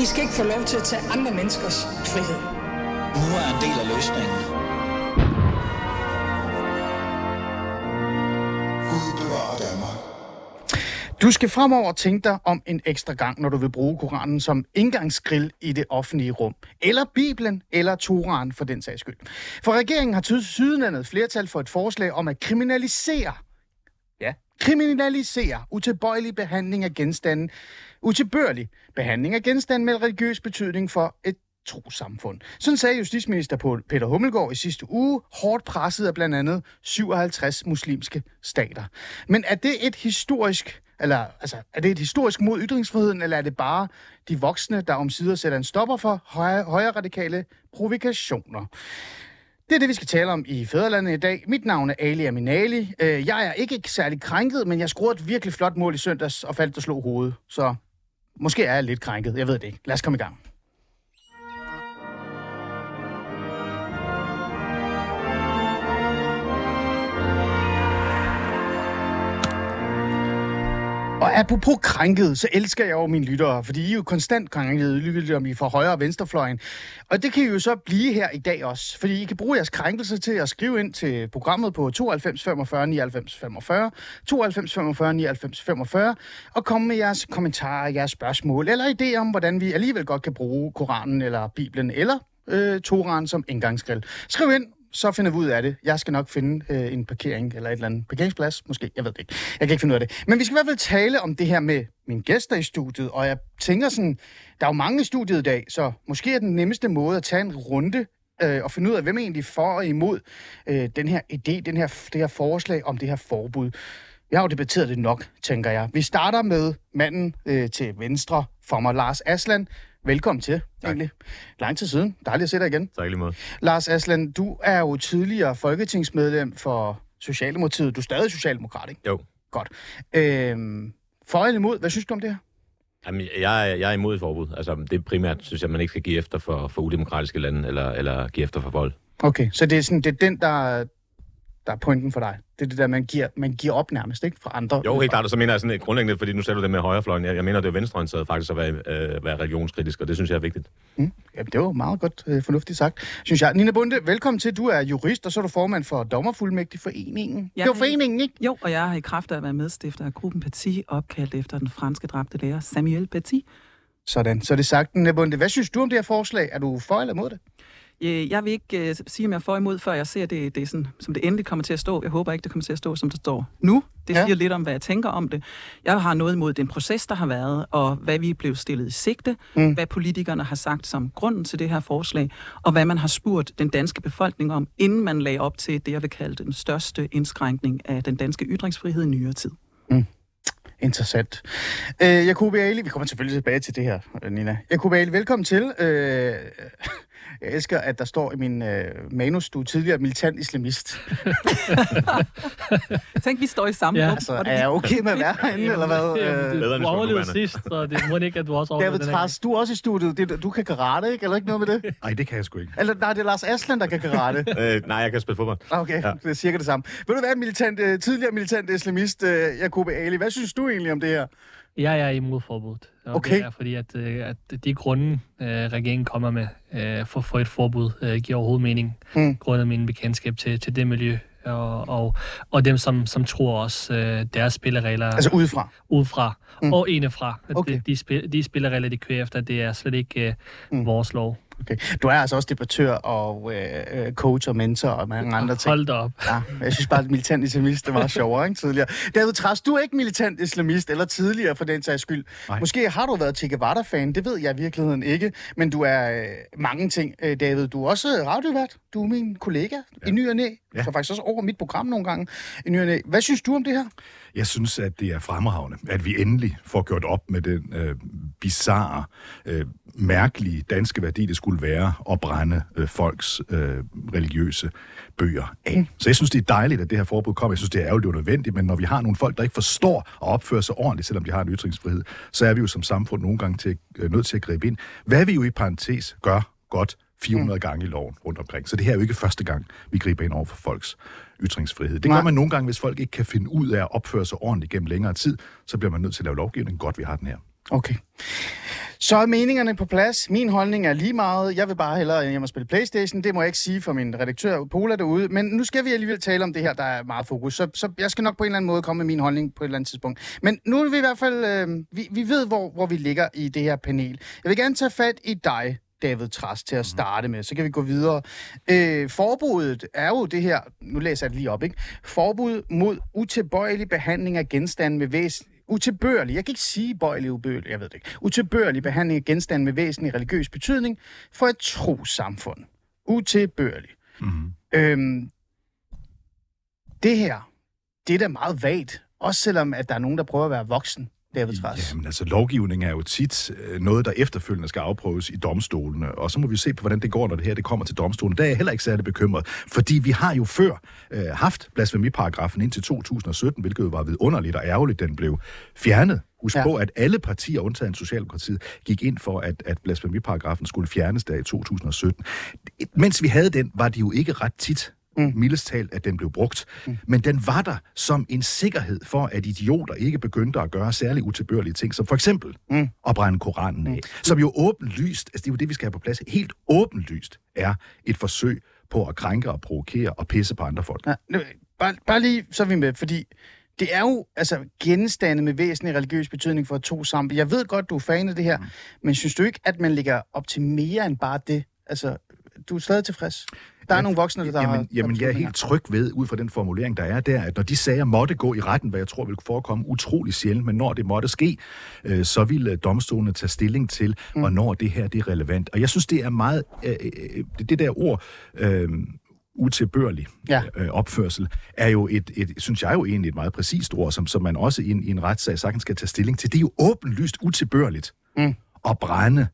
I skal ikke få lov til at tage andre menneskers frihed. Nu er en del af løsningen. Du skal fremover tænke dig om en ekstra gang, når du vil bruge Koranen som indgangsgrill i det offentlige rum. Eller Bibelen, eller Toraen for den sags skyld. For regeringen har tydeligt sydenlandet flertal for et forslag om at kriminalisere Ja, kriminalisere utilbøjelig behandling af genstande, utilbørlig behandling af genstande med religiøs betydning for et trosamfund. Sådan sagde justitsminister Peter Hummelgaard i sidste uge, hårdt presset af blandt andet 57 muslimske stater. Men er det et historisk eller altså, er det et historisk mod ytringsfriheden, eller er det bare de voksne, der omsider sætter en stopper for højre, højre radikale provokationer? Det er det, vi skal tale om i Fæderlandet i dag. Mit navn er Ali Aminali. Øh, jeg er ikke særlig krænket, men jeg scorede et virkelig flot mål i søndags og faldt og slog hovedet. Så måske er jeg lidt krænket. Jeg ved det ikke. Lad os komme i gang. Og apropos krænket, så elsker jeg jo mine lyttere, fordi I er jo konstant krænket, lytter om I fra højre og venstrefløjen. Og det kan I jo så blive her i dag også, fordi I kan bruge jeres krænkelse til at skrive ind til programmet på 92 45 99 45, 92 45 99 45, og komme med jeres kommentarer, jeres spørgsmål, eller idéer om, hvordan vi alligevel godt kan bruge Koranen eller Bibelen, eller øh, Toran som indgangsgrill. Skriv ind, så finder vi ud af det. Jeg skal nok finde øh, en parkering eller et eller andet parkeringsplads, måske. Jeg ved det ikke. Jeg kan ikke finde ud af det. Men vi skal i hvert fald tale om det her med mine gæster i studiet, og jeg tænker sådan, der er jo mange i studiet i dag, så måske er den nemmeste måde at tage en runde øh, og finde ud af, hvem er egentlig for og imod øh, den her idé, den her, det her forslag om det her forbud. Jeg har jo debatteret det nok, tænker jeg. Vi starter med manden øh, til venstre for mig, Lars Aslan. Velkommen til, tak. egentlig. Lang tid siden. Dejligt at se dig igen. Tak lige måde. Lars Aslan, du er jo tidligere folketingsmedlem for Socialdemokratiet. Du er stadig socialdemokrat, ikke? Jo. Godt. Øhm, for eller imod, hvad synes du om det her? Jamen, jeg, er, jeg er imod et forbud. Altså, det er primært, synes jeg, at man ikke skal give efter for, for udemokratiske lande, eller, eller give efter for vold. Okay, så det er, sådan, det er den, der, der er pointen for dig. Det er det der, man giver, man giver op nærmest, ikke? For andre. Jo, helt klart, og så mener jeg sådan grundlæggende, fordi nu ser du det med højrefløjen. Jeg, jeg mener, det er venstreorienteret faktisk at være, øh, være religionskritisk, og det synes jeg er vigtigt. Mm. Jamen, det var meget godt øh, fornuftigt sagt, synes jeg. Nina Bunde, velkommen til. Du er jurist, og så er du formand for Dommerfuldmægtig Foreningen. Ja, det var foreningen, ikke? Jo, og jeg har i kraft af at være medstifter af gruppen Paty, opkaldt efter den franske dræbte lærer Samuel Paty. Sådan, så er det sagt. Nina Bunde, hvad synes du om det her forslag? Er du for eller imod det? Øh, jeg vil ikke uh, sige, om jeg for imod, før jeg ser det, det sådan, som det endelig kommer til at stå. Jeg håber ikke, det kommer til at stå, som det står nu. Det ja. siger lidt om, hvad jeg tænker om det. Jeg har noget imod den proces, der har været, og hvad vi blev stillet i sigte, mm. hvad politikerne har sagt som grunden til det her forslag, og hvad man har spurgt den danske befolkning om, inden man lagde op til det, jeg vil kalde den største indskrænkning af den danske ytringsfrihed i nyere tid. Mm. Interessant. Øh, Jacob Ali, vi kommer selvfølgelig tilbage til det her, Nina. Jacob Ali, velkommen til. Øh, jeg elsker, at der står i min øh, manus, du er tidligere militant islamist. Tænk, vi står i samme ja. Altså, er jeg okay med at være herinde, eller hvad? Jamen, du, du overlevede sidst, så det må ikke, at du også overlevede David Tras, du er også i studiet. Det, du kan karate, ikke? Eller ikke noget med det? Nej, det kan jeg sgu ikke. Eller nej, det er Lars Aslan, der kan karate. øh, nej, jeg kan spille fodbold. Okay, ja. det er cirka det samme. Vil du være militant, øh, tidligere militant islamist, øh, Jacob Ali? Hvad synes du egentlig om det her? Jeg er imod forbuddet. Og okay. Det er fordi, at, øh, at de grunde, øh, regeringen kommer med for, for et forbud, giver overhovedet mening. Mm. Grundet min bekendtskab til, til det miljø. Og, og, og dem, som, som tror også deres spilleregler... Altså udefra? Udefra. Mm. Og indefra. Okay. De, de, spil, de spilleregler, de kører efter, det er slet ikke mm. vores lov. Okay. Du er altså også debattør og øh, coach og mentor og mange andre ting. Hold da op. Ja, jeg synes bare, at militant islamist det var sjovere ikke, tidligere. David Træs, du er ikke militant islamist, eller tidligere for den sags skyld. Nej. Måske har du været Che Guevara-fan, det ved jeg i virkeligheden ikke. Men du er øh, mange ting, øh, David. Du er også radiovært. Du er min kollega ja. i ny og næ. Ja. Så faktisk også over mit program nogle gange i ny og næ. Hvad synes du om det her? Jeg synes, at det er fremragende, at vi endelig får gjort op med den øh, bizarre, øh, mærkelige danske værdi, det skulle være at brænde øh, folks øh, religiøse bøger af. Så jeg synes, det er dejligt, at det her forbud kommer. Jeg synes, det er ærgerligt, er nødvendigt, men når vi har nogle folk, der ikke forstår at opføre sig ordentligt, selvom de har en ytringsfrihed, så er vi jo som samfund nogle gange til, øh, nødt til at gribe ind. Hvad vi jo i parentes gør godt 400 mm. gange i loven rundt omkring. Så det her er jo ikke første gang, vi griber ind over for folks ytringsfrihed. Det gør man nogle gange, hvis folk ikke kan finde ud af at opføre sig ordentligt gennem længere tid, så bliver man nødt til at lave lovgivning. Godt, vi har den her. Okay. Så er meningerne på plads. Min holdning er lige meget. Jeg vil bare hellere hjem og spille Playstation. Det må jeg ikke sige for min redaktør Pola derude. Men nu skal vi alligevel tale om det her, der er meget fokus. Så, så jeg skal nok på en eller anden måde komme med min holdning på et eller andet tidspunkt. Men nu er vi i hvert fald... Øh, vi, vi ved, hvor, hvor vi ligger i det her panel. Jeg vil gerne tage fat i dig, David Trast, til at starte med. Så kan vi gå videre. Øh, forbuddet er jo det her... Nu læser jeg det lige op, ikke? Forbud mod utilbøjelig behandling af genstande med væsen utilbørlig, jeg kan ikke sige bøjelig ubøjelig, jeg ved det ikke, utilbørlig behandling af genstande med væsentlig religiøs betydning for et trosamfund. Utilbørlig. Mm-hmm. Øhm, det her, det er da meget vagt, også selvom at der er nogen, der prøver at være voksen. David Træs. Jamen altså, lovgivning er jo tit øh, noget, der efterfølgende skal afprøves i domstolene, og så må vi se på, hvordan det går, når det her det kommer til domstolen. Der er jeg heller ikke særlig bekymret, fordi vi har jo før øh, haft blasfemiparagrafen indtil 2017, hvilket jo var vidunderligt og ærgerligt, den blev fjernet. Husk ja. på, at alle partier, undtagen Socialdemokratiet, gik ind for, at, at blasfemiparagrafen skulle fjernes der i 2017. Mens vi havde den, var det jo ikke ret tit, mm. mildest talt, at den blev brugt. Mm. Men den var der som en sikkerhed for, at idioter ikke begyndte at gøre særlig utilbørlige ting, som for eksempel mm. at brænde Koranen af. Mm. Som jo åbenlyst, altså det er jo det, vi skal have på plads, helt åbenlyst er et forsøg på at krænke og provokere og pisse på andre folk. Ja, bare, bare lige så er vi med, fordi det er jo altså genstande med væsentlig religiøs betydning for to sammen. Jeg ved godt, du er fan af det her, mm. men synes du ikke, at man ligger op til mere end bare det? Altså, du er stadig tilfreds? Der er nogle voksne, der jamen, har... Jamen, jeg er helt tryg ved, ud fra den formulering, der er der, at når de sager måtte gå i retten, hvad jeg tror vil forekomme utrolig sjældent, men når det måtte ske, øh, så vil domstolene tage stilling til, mm. hvornår det her det er relevant. Og jeg synes, det er meget... Øh, øh, det der ord... Øh, utilbørlig ja. øh, opførsel, er jo et, et, synes jeg jo egentlig et meget præcist ord, som, som man også i en, i en retssag sagtens skal tage stilling til. Det er jo åbenlyst utilbørligt mm. at brænde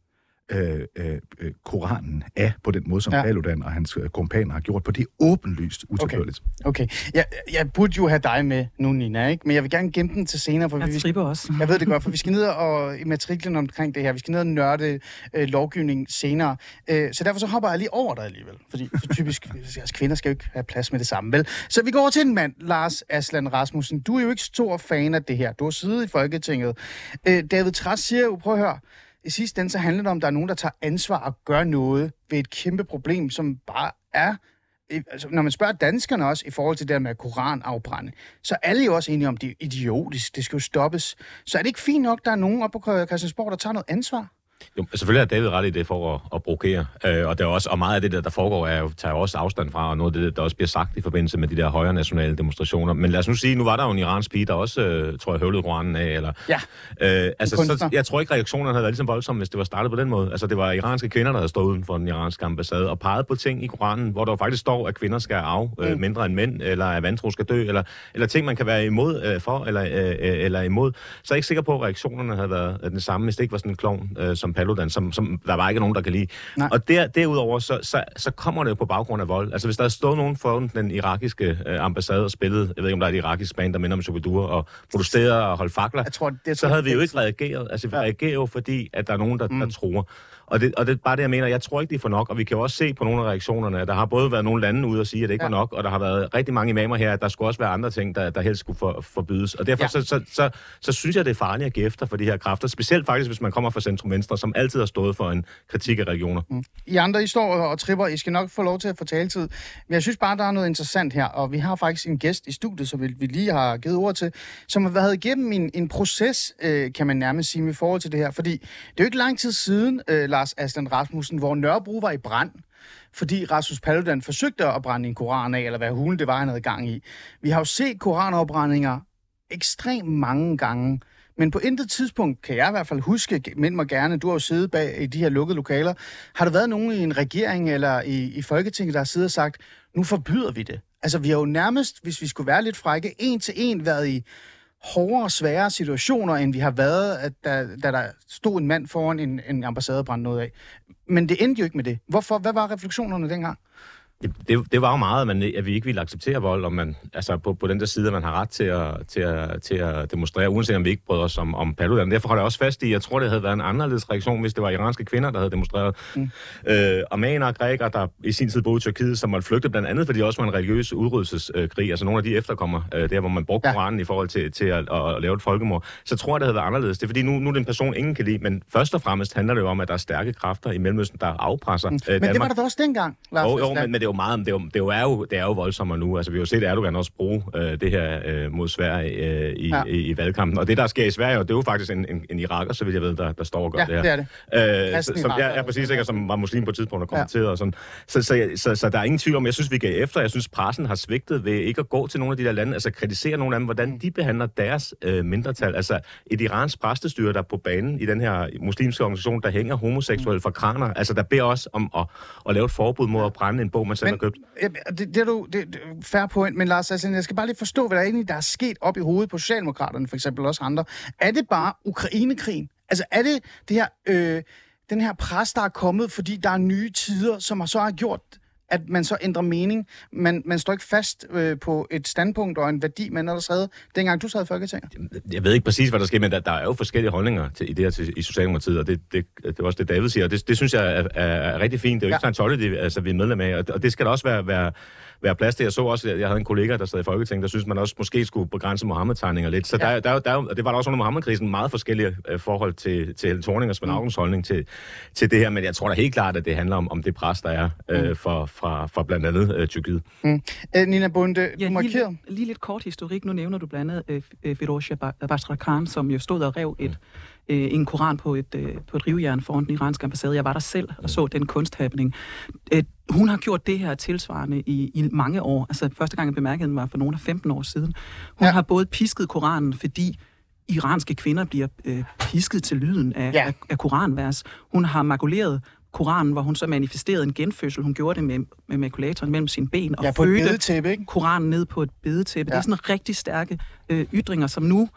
øh, øh, Koranen af på den måde, som ja. Paludan og hans øh, kompaner har gjort på. Det er åbenlyst utilbørligt. Okay, okay. Jeg, jeg burde jo have dig med nu, Nina, ikke? men jeg vil gerne gemme den til senere. For jeg vi, vi også. Jeg ved det godt, for vi skal ned og i matriklen omkring det her. Vi skal ned og nørde øh, lovgivning senere. Øh, så derfor så hopper jeg lige over dig alligevel. Fordi så typisk, altså, kvinder skal jo ikke have plads med det samme, vel? Så vi går over til en mand, Lars Aslan Rasmussen. Du er jo ikke stor fan af det her. Du har siddet i Folketinget. Øh, David Træs siger jo, prøv at høre, i sidste ende så handler det om, at der er nogen, der tager ansvar og gør noget ved et kæmpe problem, som bare er altså, når man spørger danskerne også i forhold til det der med koranafbrænde, så er alle jo også enige om, at det er idiotisk, det skal jo stoppes. Så er det ikke fint nok, at der er nogen oppe på Christiansborg, der tager noget ansvar? Jo, selvfølgelig er David ret i det for at, at provokere, øh, og, det er også, og meget af det, der, der foregår, er tager også afstand fra, og noget af det, der også bliver sagt i forbindelse med de der højre nationale demonstrationer. Men lad os nu sige, nu var der jo en iransk pige, der også, øh, tror jeg, høvlede Koranen af, eller... Ja, øh, altså, så, jeg tror ikke, reaktionerne havde været ligesom voldsomme, hvis det var startet på den måde. Altså, det var iranske kvinder, der havde stået uden for den iranske ambassade og peget på ting i Koranen, hvor der faktisk står, at kvinder skal af øh, mm. mindre end mænd, eller at vantro skal dø, eller, eller ting, man kan være imod øh, for, eller, øh, øh eller imod. Så jeg er ikke sikker på, at reaktionerne havde været den samme, hvis det ikke var sådan en klovn øh, som Paludan, som, som der var ikke nogen, der kan lide. Nej. Og der, derudover, så, så, så kommer det jo på baggrund af vold. Altså hvis der er stået nogen for den irakiske øh, ambassade og spillet, jeg ved ikke, om der er et irakisk band, der minder om Chokodur, og protesterer og holdt fakler, jeg tror, det, så havde vi jo ikke reageret. Altså vi reagerer jo, fordi at der er nogen, der, mm. der tror. Og det, og det er bare det, jeg mener. Jeg tror ikke, det er for nok, og vi kan jo også se på nogle af reaktionerne, der har både været nogle lande ude og sige, at det ikke ja. var nok, og der har været rigtig mange imamer her, at der skulle også være andre ting, der, der helst skulle for, forbydes. Og derfor ja. så, så, så, så, synes jeg, det er farligt at give efter for de her kræfter, specielt faktisk, hvis man kommer fra centrum venstre, som altid har stået for en kritik af regioner. Mm. I andre, I står og tripper, I skal nok få lov til at få taletid. Men jeg synes bare, der er noget interessant her, og vi har faktisk en gæst i studiet, som vi, vi lige har givet ord til, som har været igennem en, en proces, øh, kan man nærmest sige, i forhold til det her. Fordi det er jo ikke lang tid siden, øh, Lars Aslan Rasmussen, hvor Nørrebro var i brand, fordi Rasmus Paludan forsøgte at brænde en koran af, eller hvad hulen det var, han havde gang i. Vi har jo set koranopbrændinger ekstremt mange gange, men på intet tidspunkt kan jeg i hvert fald huske, men mig gerne, du har jo siddet bag i de her lukkede lokaler, har der været nogen i en regering eller i, i Folketinget, der har siddet og sagt, nu forbyder vi det. Altså vi har jo nærmest, hvis vi skulle være lidt frække, en til en været i hårdere og svære situationer, end vi har været, at da, da der stod en mand foran en, en ambassade og brændte noget af. Men det endte jo ikke med det. Hvorfor? Hvad var refleksionerne dengang? Det, det, det var jo meget, at, man, at vi ikke ville acceptere vold, og man, altså på, på den der side, at man har ret til at, til at, til at demonstrere, uanset om vi ikke bryder os om, om Paludan. Derfor holder jeg også fast i, jeg tror, det havde været en anderledes reaktion, hvis det var iranske kvinder, der havde demonstreret. Mm. Øh, armener og grækere, der i sin tid boede i Tyrkiet, som måtte flygte blandt andet, fordi også var en religiøs udryddelseskrig, altså nogle af de efterkommer, øh, der hvor man brugte ja. Koranen i forhold til, til at, at, at lave et folkemord, så tror jeg, det havde været anderledes. Det er fordi, nu, nu er det en person, ingen kan lide, men først og fremmest handler det jo om, at der er stærke kræfter i Mellemøsten, der afpresser mm. øh, Men det var der også dengang, Lars Jo, jo men, men det jo meget, det er jo, det er jo, er jo, det er jo voldsommere nu. Altså, vi har jo set Erdogan også bruge øh, det her øh, mod Sverige øh, i, ja. i, i, valgkampen. Og det, der sker i Sverige, det er jo faktisk en, en, en iraker, så vidt jeg ved, der, der står og gør ja, det her. det er det. Øh, som, jeg er præcis sikker, som var muslim på et tidspunkt og kommenteret ja. og sådan. Så, så, så, så, så, der er ingen tvivl om, jeg synes, vi gav efter. Jeg synes, pressen har svigtet ved ikke at gå til nogle af de der lande, altså kritisere nogle af dem, hvordan de behandler deres øh, mindretal. Altså et iransk præstestyre, der er på banen i den her muslimske organisation, der hænger homoseksuelle for kraner. Altså der beder også om at, at lave et forbud mod at brænde en bog, man selv men, har købt. Det, det, er du, det, det fair point, men Lars, altså, jeg skal bare lige forstå, hvad der egentlig der er sket op i hovedet på Socialdemokraterne, for eksempel også andre. Er det bare Ukrainekrigen? Altså er det det her, øh, den her pres, der er kommet, fordi der er nye tider, som har så har gjort at man så ændrer mening. Man, man står ikke fast øh, på et standpunkt og en værdi, man ellers havde, dengang du sad i Folketinget. Jeg ved ikke præcis, hvad der sker, men der, der er jo forskellige holdninger til, i det her til, i Socialdemokratiet, og det, det, det er også det, David siger, og det, det synes jeg er, er, er rigtig fint. Det er jo ja. ikke sådan en altså, vi er medlem af, og, og det skal da også være, være være plads til. Jeg så også, at jeg havde en kollega, der sad i Folketinget, der synes man også måske skulle begrænse Mohammed-tegninger lidt. Så ja. der, der, der, det var der også under Mohammed-krisen meget forskellige øh, forhold til, til Helle Thorning og Svend mm. holdning til, til det her. Men jeg tror da helt klart, at det handler om, om det pres, der er øh, mm. for, fra, fra blandt andet øh, Tyrkiet. Mm. Æ, Nina Bunde, ja, du markerer... Lige, lige lidt kort historik. Nu nævner du blandt andet øh, Firouzja Khan, som jo stod og rev et, mm øh, en koran på et, øh, på et rivjern foran den iranske ambassade. Jeg var der selv og så den kunsthappening. Øh, hun har gjort det her tilsvarende i, i mange år. Altså første gang jeg bemærkede den var for nogle af 15 år siden. Hun ja. har både pisket koranen, fordi iranske kvinder bliver øh, pisket til lyden af, ja. af, af koranvers. Hun har makuleret Koranen, hvor hun så manifesterede en genfødsel. Hun gjorde det med, med makulatoren mellem sine ben og ja, på fødte ikke? Koranen ned på et bedetæppe. Ja. Det er sådan rigtig stærke øh, ytringer, som nu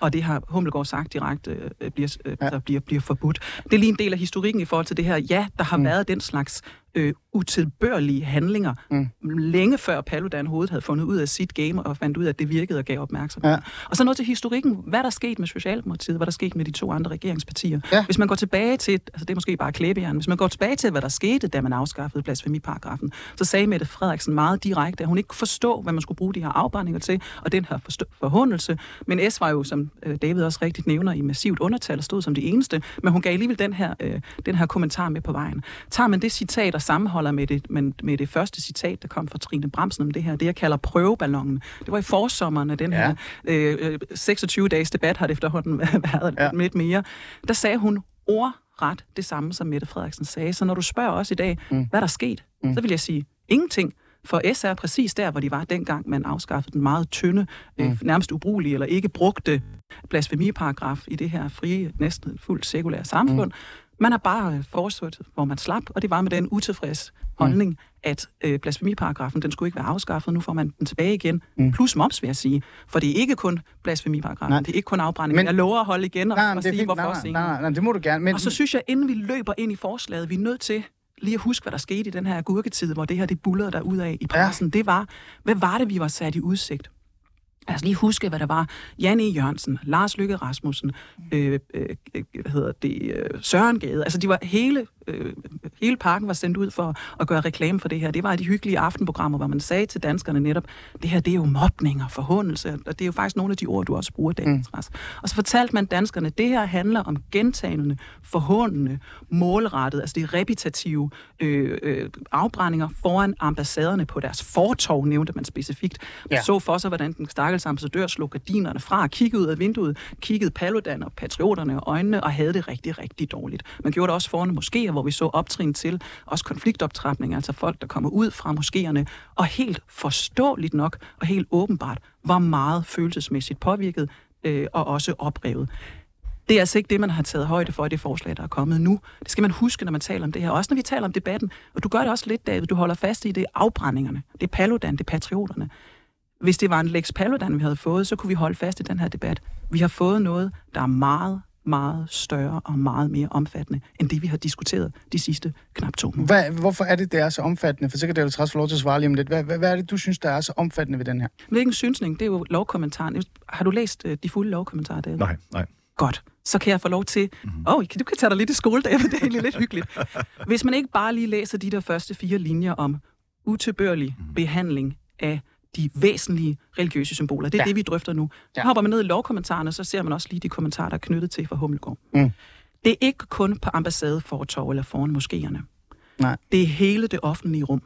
og det har Hummelgaard sagt direkte, øh, bliver, øh, ja. bliver, bliver forbudt. Det er lige en del af historikken i forhold til det her. Ja, der har mm. været den slags øh, utilbørlige handlinger, mm. længe før Paludan hovedet havde fundet ud af sit game og fandt ud af, at det virkede og gav opmærksomhed. Ja. Og så noget til historikken. Hvad der er sket med Socialdemokratiet? Hvad der er sket med de to andre regeringspartier? Ja. Hvis man går tilbage til, altså det er måske bare klæbejern, hvis man går tilbage til, hvad der skete, da man afskaffede blasfemiparagrafen, så sagde Mette Frederiksen meget direkte, at hun ikke kunne forstå, hvad man skulle bruge de her afbrændinger til, og den her forhåndelse. Men S var jo, som øh, David også rigtigt nævner, i massivt undertal og stod som det eneste, men hun gav alligevel den her, øh, den her kommentar med på vejen. Tager man det citat og sammenholder med det, med, med det første citat, der kom fra Trine Bramsen om det her, det jeg kalder prøveballonen. Det var i forsommeren af den ja. her øh, 26-dages debat, har det efterhånden været ja. lidt mere. Der sagde hun ordret det samme, som Mette Frederiksen sagde. Så når du spørger os i dag, mm. hvad der er sket, mm. så vil jeg sige ingenting. For S er præcis der, hvor de var dengang, man afskaffede den meget tynde, øh, mm. øh, nærmest ubrugelige eller ikke brugte blasfemiparagraf i det her frie, næsten fuldt sekulære samfund. Mm. Man har bare øh, foreslået, hvor man slap, og det var med den utilfreds holdning, mm. at øh, blasfemiparagrafen, den skulle ikke være afskaffet, nu får man den tilbage igen. Mm. Plus moms, vil jeg sige. For det er ikke kun blasfemiparagrafen, nej. det er ikke kun afbrænding. Men, jeg lover at holde igen og, nej, og sige, fint, hvorfor nej, nej, nej, nej, det må du gerne. Men... Og så synes jeg, inden vi løber ind i forslaget, vi er nødt til lige at huske, hvad der skete i den her agurketid, hvor det her det bullerede der ud af i pressen. Ja. Det var, hvad var det, vi var sat i udsigt? Lad os lige huske, hvad der var. Jan E. Jørgensen, Lars Lykke Rasmussen, øh, øh, hvad hedder det, øh, Søren Gade. Altså, de var hele øh, hele parken var sendt ud for at gøre reklame for det her. Det var de hyggelige aftenprogrammer, hvor man sagde til danskerne netop, det her det er jo mobning og forhåndelse, og det er jo faktisk nogle af de ord, du også bruger, David mm. Og så fortalte man danskerne, det her handler om gentagende, forhåndende, målrettet, altså de repetitive øh, øh, afbrændinger foran ambassaderne på deres fortov, nævnte man specifikt. Man ja. så for sig, hvordan den stakkels ambassadør slog gardinerne fra, kiggede ud af vinduet, kiggede Paludan og patrioterne og øjnene og havde det rigtig, rigtig dårligt. Man gjorde det også foran måske hvor vi så optrin til også konfliktoptrapning, altså folk, der kommer ud fra moskéerne, og helt forståeligt nok og helt åbenbart var meget følelsesmæssigt påvirket øh, og også oprevet. Det er altså ikke det, man har taget højde for i det forslag, der er kommet nu. Det skal man huske, når man taler om det her. Også når vi taler om debatten. Og du gør det også lidt, David. Du holder fast i det afbrændingerne. Det er Paludan, det er patrioterne. Hvis det var en Lex Paludan, vi havde fået, så kunne vi holde fast i den her debat. Vi har fået noget, der er meget meget større og meget mere omfattende, end det vi har diskuteret de sidste knap to måneder. Hvad, hvorfor er det, det er så omfattende? For så kan David Træs få lov til at svare lige om lidt. Hvad, hvad, hvad er det, du synes, der er så omfattende ved den her? Hvilken synsning? Det er jo lovkommentaren. Har du læst øh, de fulde lovkommentarer, David? Nej, nej. Godt. Så kan jeg få lov til... Åh, mm-hmm. oh, du kan tage dig lidt i skole, David. Det er egentlig lidt hyggeligt. Hvis man ikke bare lige læser de der første fire linjer om utilbørlig mm. behandling af de væsentlige religiøse symboler. Det er ja. det, vi drøfter nu. Ja. Så hopper man ned i lovkommentarerne, så ser man også lige de kommentarer, der er knyttet til fra Hummelgård. Mm. Det er ikke kun på ambassadefortorv eller foran moskéerne. Nej. Det er hele det offentlige rum.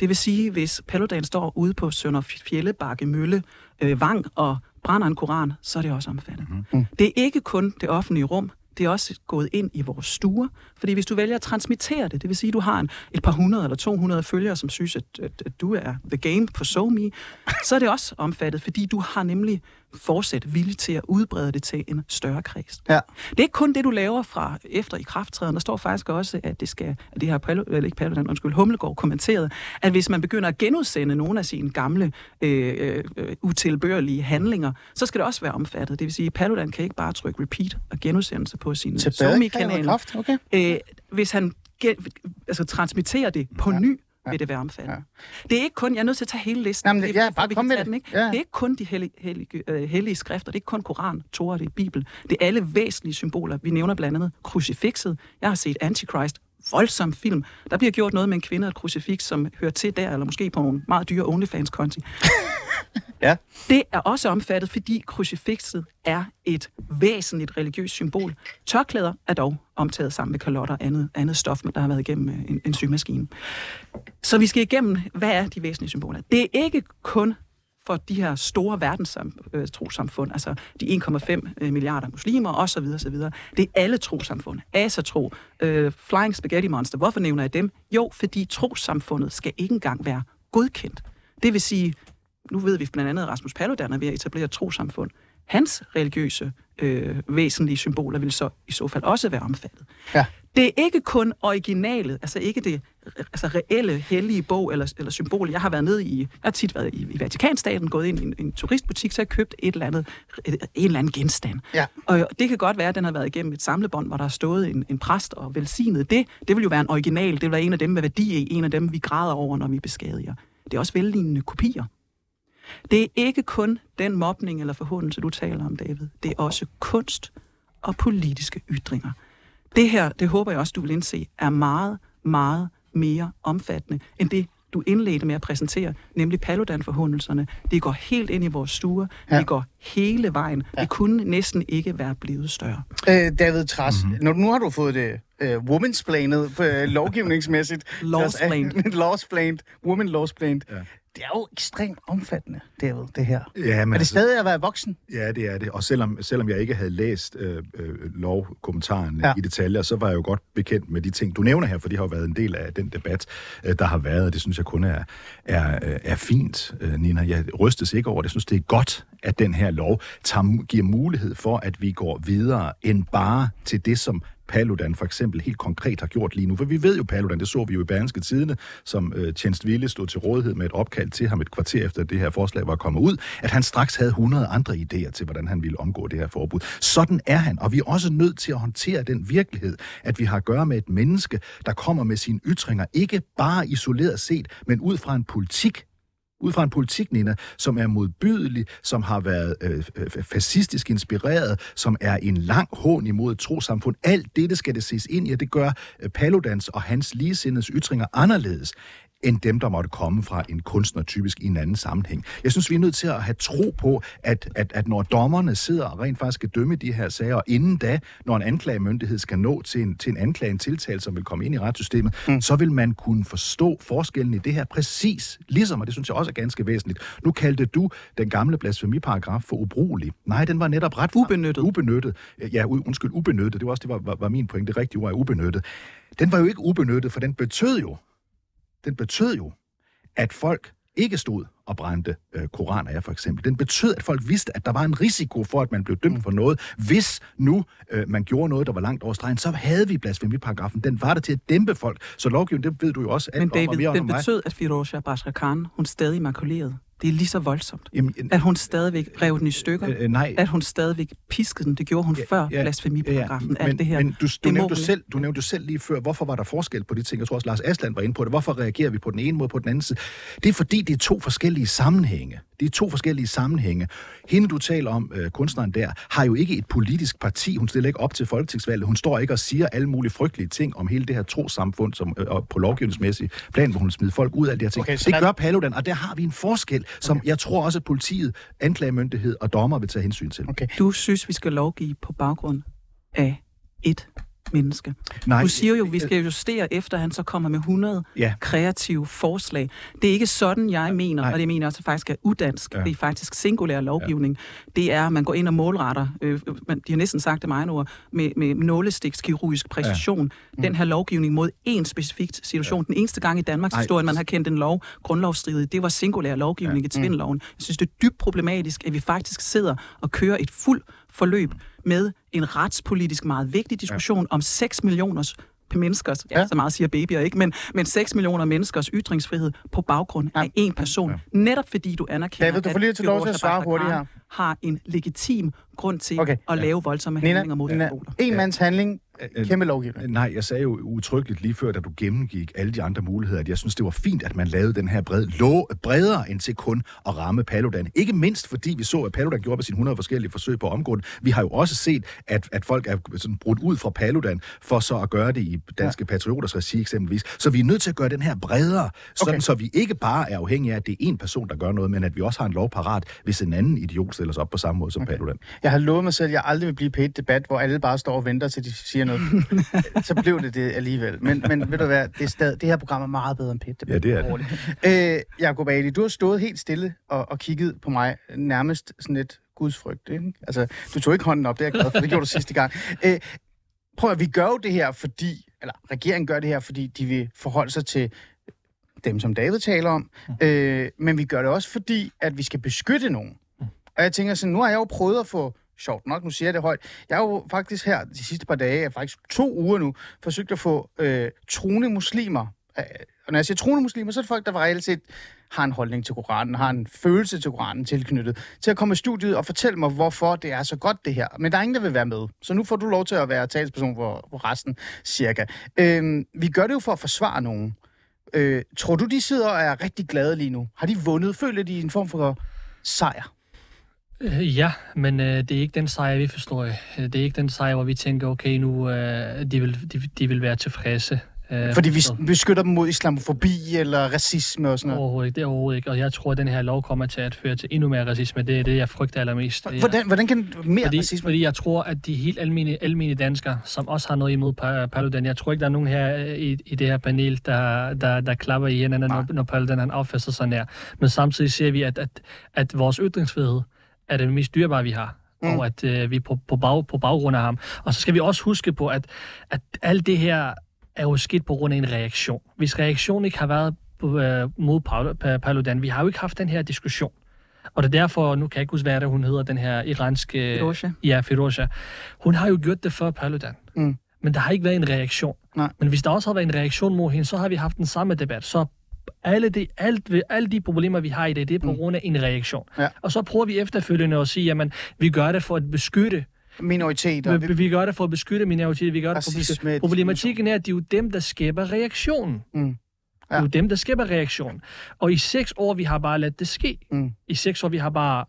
Det vil sige, hvis Paludan står ude på Sønder Fjellebakke Mølle, øh, Vang og brænder en koran, så er det også omfattet. Mm. Det er ikke kun det offentlige rum, det er også gået ind i vores stuer. Fordi hvis du vælger at transmittere det, det vil sige, at du har en, et par hundrede eller 200 følgere, som synes, at, at, at du er the game på SoMe, så er det også omfattet, fordi du har nemlig fortsat villig til at udbrede det til en større kreds. Ja. Det er ikke kun det, du laver fra efter i krafttræden. Der står faktisk også, at det skal, at det Palo, eller ikke Paludan, undskyld, Humlegård kommenteret, at hvis man begynder at genudsende nogle af sine gamle øh, øh, utilbørlige handlinger, så skal det også være omfattet. Det vil sige, at Paludan kan ikke bare trykke repeat og genudsende sig på sine SoMe-kanaler. Okay. Øh, hvis han gen, altså, transmitterer det på ja. ny, vil det være omfattet. Ja. Det er ikke kun, jeg er nødt til at tage hele listen. Jamen, det, ja, bare kom med den, ikke? Ja. Det er ikke kun de hellige, hellige, uh, hellige skrifter, det er ikke kun Koran, Torah, det er Bibel. Det er alle væsentlige symboler. Vi nævner blandt andet krucifixet. Jeg har set Antichrist, voldsom film. Der bliver gjort noget med en kvinde og et krucifix, som hører til der, eller måske på nogle meget dyre OnlyFans-konti. ja. Det er også omfattet, fordi krucifixet er et væsentligt religiøst symbol. Tørklæder er dog omtaget sammen med kalotter og andet, andet stof, der har været igennem øh, en, en symaskine. Så vi skal igennem, hvad er de væsentlige symboler? Det er ikke kun for de her store verdenstrosamfund, altså de 1,5 øh, milliarder muslimer osv. osv. Det er alle trosamfund. Asatro, øh, Flying Spaghetti Monster. Hvorfor nævner jeg dem? Jo, fordi trosamfundet skal ikke engang være godkendt. Det vil sige, nu ved vi blandt andet, at Rasmus Paludan er ved at etablere et trosamfund. Hans religiøse øh, væsentlige symboler vil så i så fald også være omfattet. Ja. Det er ikke kun originalet, altså ikke det altså reelle hellige bog eller, eller symbol. Jeg har været nede i, jeg har tit været i, i Vatikanstaten, gået ind i en, en turistbutik, så jeg købt et eller andet, et, en eller anden genstand. Ja. Og det kan godt være, at den har været igennem et samlebånd, hvor der har stået en, en præst og velsignet det. Det vil jo være en original, det vil være en af dem med værdi i, en af dem, vi græder over, når vi beskadiger. Det er også vellignende kopier. Det er ikke kun den mobning eller forhåndelse, du taler om, David. Det er også kunst og politiske ytringer. Det her, det håber jeg også, du vil indse, er meget, meget mere omfattende end det, du indledte med at præsentere, nemlig Paludan-forhundelserne. Det går helt ind i vores stuer. Ja. Det går hele vejen. Ja. Det kunne næsten ikke være blevet større. Øh, David Tras, mm-hmm. når, nu har du fået det uh, womansplanet uh, lovgivningsmæssigt. lawsplained. lawsplained. Woman lawsplained. Ja det er jo ekstremt omfattende, David, det her. Ja, men er det altså, stadig at være voksen? Ja, det er det. Og selvom, selvom jeg ikke havde læst øh, øh, lovkommentaren ja. i detaljer, så var jeg jo godt bekendt med de ting, du nævner her, for de har jo været en del af den debat, øh, der har været, og det synes jeg kun er, er, er fint, øh, Nina. Jeg rystes ikke over det. Jeg synes, det er godt, at den her lov tager, giver mulighed for, at vi går videre end bare til det, som Paludan for eksempel helt konkret har gjort lige nu. For vi ved jo, Paludan, det så vi jo i Berlingske Tidene, som øh, Tjenst Ville stod til rådighed med et opkald til ham et kvarter efter, at det her forslag var kommet ud, at han straks havde 100 andre idéer til, hvordan han ville omgå det her forbud. Sådan er han, og vi er også nødt til at håndtere den virkelighed, at vi har at gøre med et menneske, der kommer med sine ytringer, ikke bare isoleret set, men ud fra en politik, ud fra en politik, Nina, som er modbydelig, som har været øh, fascistisk inspireret, som er en lang hån imod et trosamfund. Alt det skal det ses ind i, og det gør øh, Paludans og hans ligesindedes ytringer anderledes end dem, der måtte komme fra en kunstner typisk i en anden sammenhæng. Jeg synes, vi er nødt til at have tro på, at, at, at når dommerne sidder og rent faktisk skal dømme de her sager, og inden da, når en anklagemyndighed skal nå til en, til en anklage, en tiltale, som vil komme ind i retssystemet, mm. så vil man kunne forstå forskellen i det her præcis, ligesom, og det synes jeg også er ganske væsentligt. Nu kaldte du den gamle blasfemiparagraf for ubrugelig. Nej, den var netop ret... Ubenyttet. Ubenyttet. Ja, undskyld, ubenyttet. Det var også det var, var, var min point. Det rigtige ord er ubenyttet. Den var jo ikke ubenyttet, for den betød jo, den betød jo, at folk ikke stod og brændte øh, koraner af, for eksempel. Den betød, at folk vidste, at der var en risiko for, at man blev dømt for noget. Hvis nu øh, man gjorde noget, der var langt over stregen, så havde vi blasfemiparagrafen. Den var der til at dæmpe folk. Så lovgivningen, det ved du jo også alt Men David, om, og den betød, at Firouzja Bashar Khan, hun stadig makulerede det er lige så voldsomt. Jamen, at hun stadigvæk rev den i stykker. Øh, øh, nej. At hun stadigvæk piskede den. Det gjorde hun ja, før ja, blasfemiparagrafen. Ja, men, det her, men du, du, nævnte du, selv, du nævnte du selv lige før, hvorfor var der forskel på de ting? Jeg tror også, Lars Asland var inde på det. Hvorfor reagerer vi på den ene måde på den anden side? Det er fordi, det er to forskellige sammenhænge. Det er to forskellige sammenhænge. Hende, du taler om, øh, kunstneren der, har jo ikke et politisk parti. Hun stiller ikke op til folketingsvalget. Hun står ikke og siger alle mulige frygtelige ting om hele det her trosamfund som, øh, på lovgivningsmæssig plan, hvor hun smider folk ud af de her ting. Okay, det gør Paludan, og der har vi en forskel, som okay. jeg tror også, at politiet, anklagemyndighed og dommer vil tage hensyn til. Okay. Du synes, vi skal lovgive på baggrund af et menneske. Nej, du siger jo, at vi skal justere efter, at han så kommer med 100 ja. kreative forslag. Det er ikke sådan, jeg mener, Nej. og det mener også faktisk er udansk. Ja. Det er faktisk singulær lovgivning. Ja. Det er, at man går ind og målretter, øh, de har næsten sagt det mig ord, med, med nålestikskirurgisk præcision, ja. mm. den her lovgivning mod en specifik situation. Ja. Den eneste gang i Danmarks Nej. historie, man har kendt en lov grundlovsstridig, det var singulær lovgivning ja. i Tvindloven. Mm. Jeg synes, det er dybt problematisk, at vi faktisk sidder og kører et fuld forløb med en retspolitisk meget vigtig diskussion ja. om 6 millioners menneskers, ja, så meget siger babyer ikke, men, men 6 millioner menneskers ytringsfrihed på baggrund ja. af en person. Ja. Netop fordi du anerkender, David, du får lige til lov til at svare hurtigt her. har en legitim grund til okay. at lave voldsomme Nina, handlinger mod Nina, En mands handling Øh, kæmpe lovgivning. Nej, jeg sagde jo utryggeligt lige før, da du gennemgik alle de andre muligheder, at jeg synes, det var fint, at man lavede den her bred, lov, bredere end til kun at ramme Paludan. Ikke mindst fordi vi så, at Paludan gjorde med sine 100 forskellige forsøg på omgående. Vi har jo også set, at, at folk er sådan brudt ud fra Paludan, for så at gøre det i Danske ja. Patrioters regi eksempelvis. Så vi er nødt til at gøre den her bredere, sådan, okay. så vi ikke bare er afhængige af, at det er en person, der gør noget, men at vi også har en lov parat, hvis en anden idiot stiller sig op på samme måde som okay. Paludan. Jeg har lovet mig selv, at jeg aldrig vil blive pæt debat, hvor alle bare står og venter til de siger noget. så blev det det alligevel. Men, men ved du hvad, det, er stadig, det her program er meget bedre end Pet. Ja, det er det. Øh, Jacob Ali, du har stået helt stille og, og kigget på mig nærmest sådan lidt gudsfrygt. Ikke? Altså, du tog ikke hånden op, det er jeg glad for. Det gjorde du sidste gang. Øh, prøv at vi gør jo det her, fordi, eller regeringen gør det her, fordi de vil forholde sig til dem, som David taler om. Mm. Øh, men vi gør det også, fordi, at vi skal beskytte nogen. Mm. Og jeg tænker sådan, nu har jeg jo prøvet at få sjovt nok, nu siger jeg det højt. Jeg har jo faktisk her de sidste par dage, faktisk to uger nu, forsøgt at få øh, troende muslimer. Øh, og når jeg siger troende muslimer, så er det folk, der reelt set har en holdning til Koranen, har en følelse til Koranen tilknyttet, til at komme i studiet og fortælle mig, hvorfor det er så godt det her. Men der er ingen, der vil være med. Så nu får du lov til at være talsperson for, for resten, cirka. Øh, vi gør det jo for at forsvare nogen. Øh, tror du, de sidder og er rigtig glade lige nu? Har de vundet? Føler de en form for sejr? Øh, ja, men øh, det er ikke den sejr, vi forstår. Det er ikke den sejr, hvor vi tænker, okay, nu øh, de, vil, de, de vil være tilfredse. Øh, Fordi vi beskytter dem mod islamofobi eller racisme og sådan noget? Overhovedet ikke, det er overhovedet ikke. Og jeg tror, at den her lov kommer til at føre til endnu mere racisme. Det er det, jeg frygter allermest. Hvordan, hvordan kan mere fordi, racisme? Fordi jeg tror, at de helt almindelige, almindelige danskere, som også har noget imod Paludan, jeg tror ikke, der er nogen her øh, i, i det her panel, der, der, der klapper i hænderne, når, når Paludan han opfører sig sådan her. Men samtidig ser vi, at, at, at vores ytringsfrihed, er det mest dyrebare, vi har. Mm. Og at øh, vi er på, på, bag, på baggrund af ham. Og så skal vi også huske på, at, at alt det her er jo sket på grund af en reaktion. Hvis reaktionen ikke har været på, øh, mod Paludan, vi har jo ikke haft den her diskussion. Og det er derfor, nu kan jeg ikke huske, hvad det hun hedder, den her iranske... Firoja. Ja, Firoja. Hun har jo gjort det før Paludan. Mm. Men der har ikke været en reaktion. Nej. Men hvis der også har været en reaktion mod hende, så har vi haft den samme debat. Så alle de, alt, alle de problemer, vi har i det, det er på mm. grund af en reaktion. Ja. Og så prøver vi efterfølgende at sige, at vi gør det for at beskytte minoriteter. Vi, vi gør det for at beskytte minoriteter. Vi gør det for at beskytte. Problematikken er, at det er jo dem, der skaber reaktionen. Mm. Ja. Det er jo dem, der skaber reaktionen. Og i seks år, vi har bare ladet det ske. Mm. I seks år, vi har bare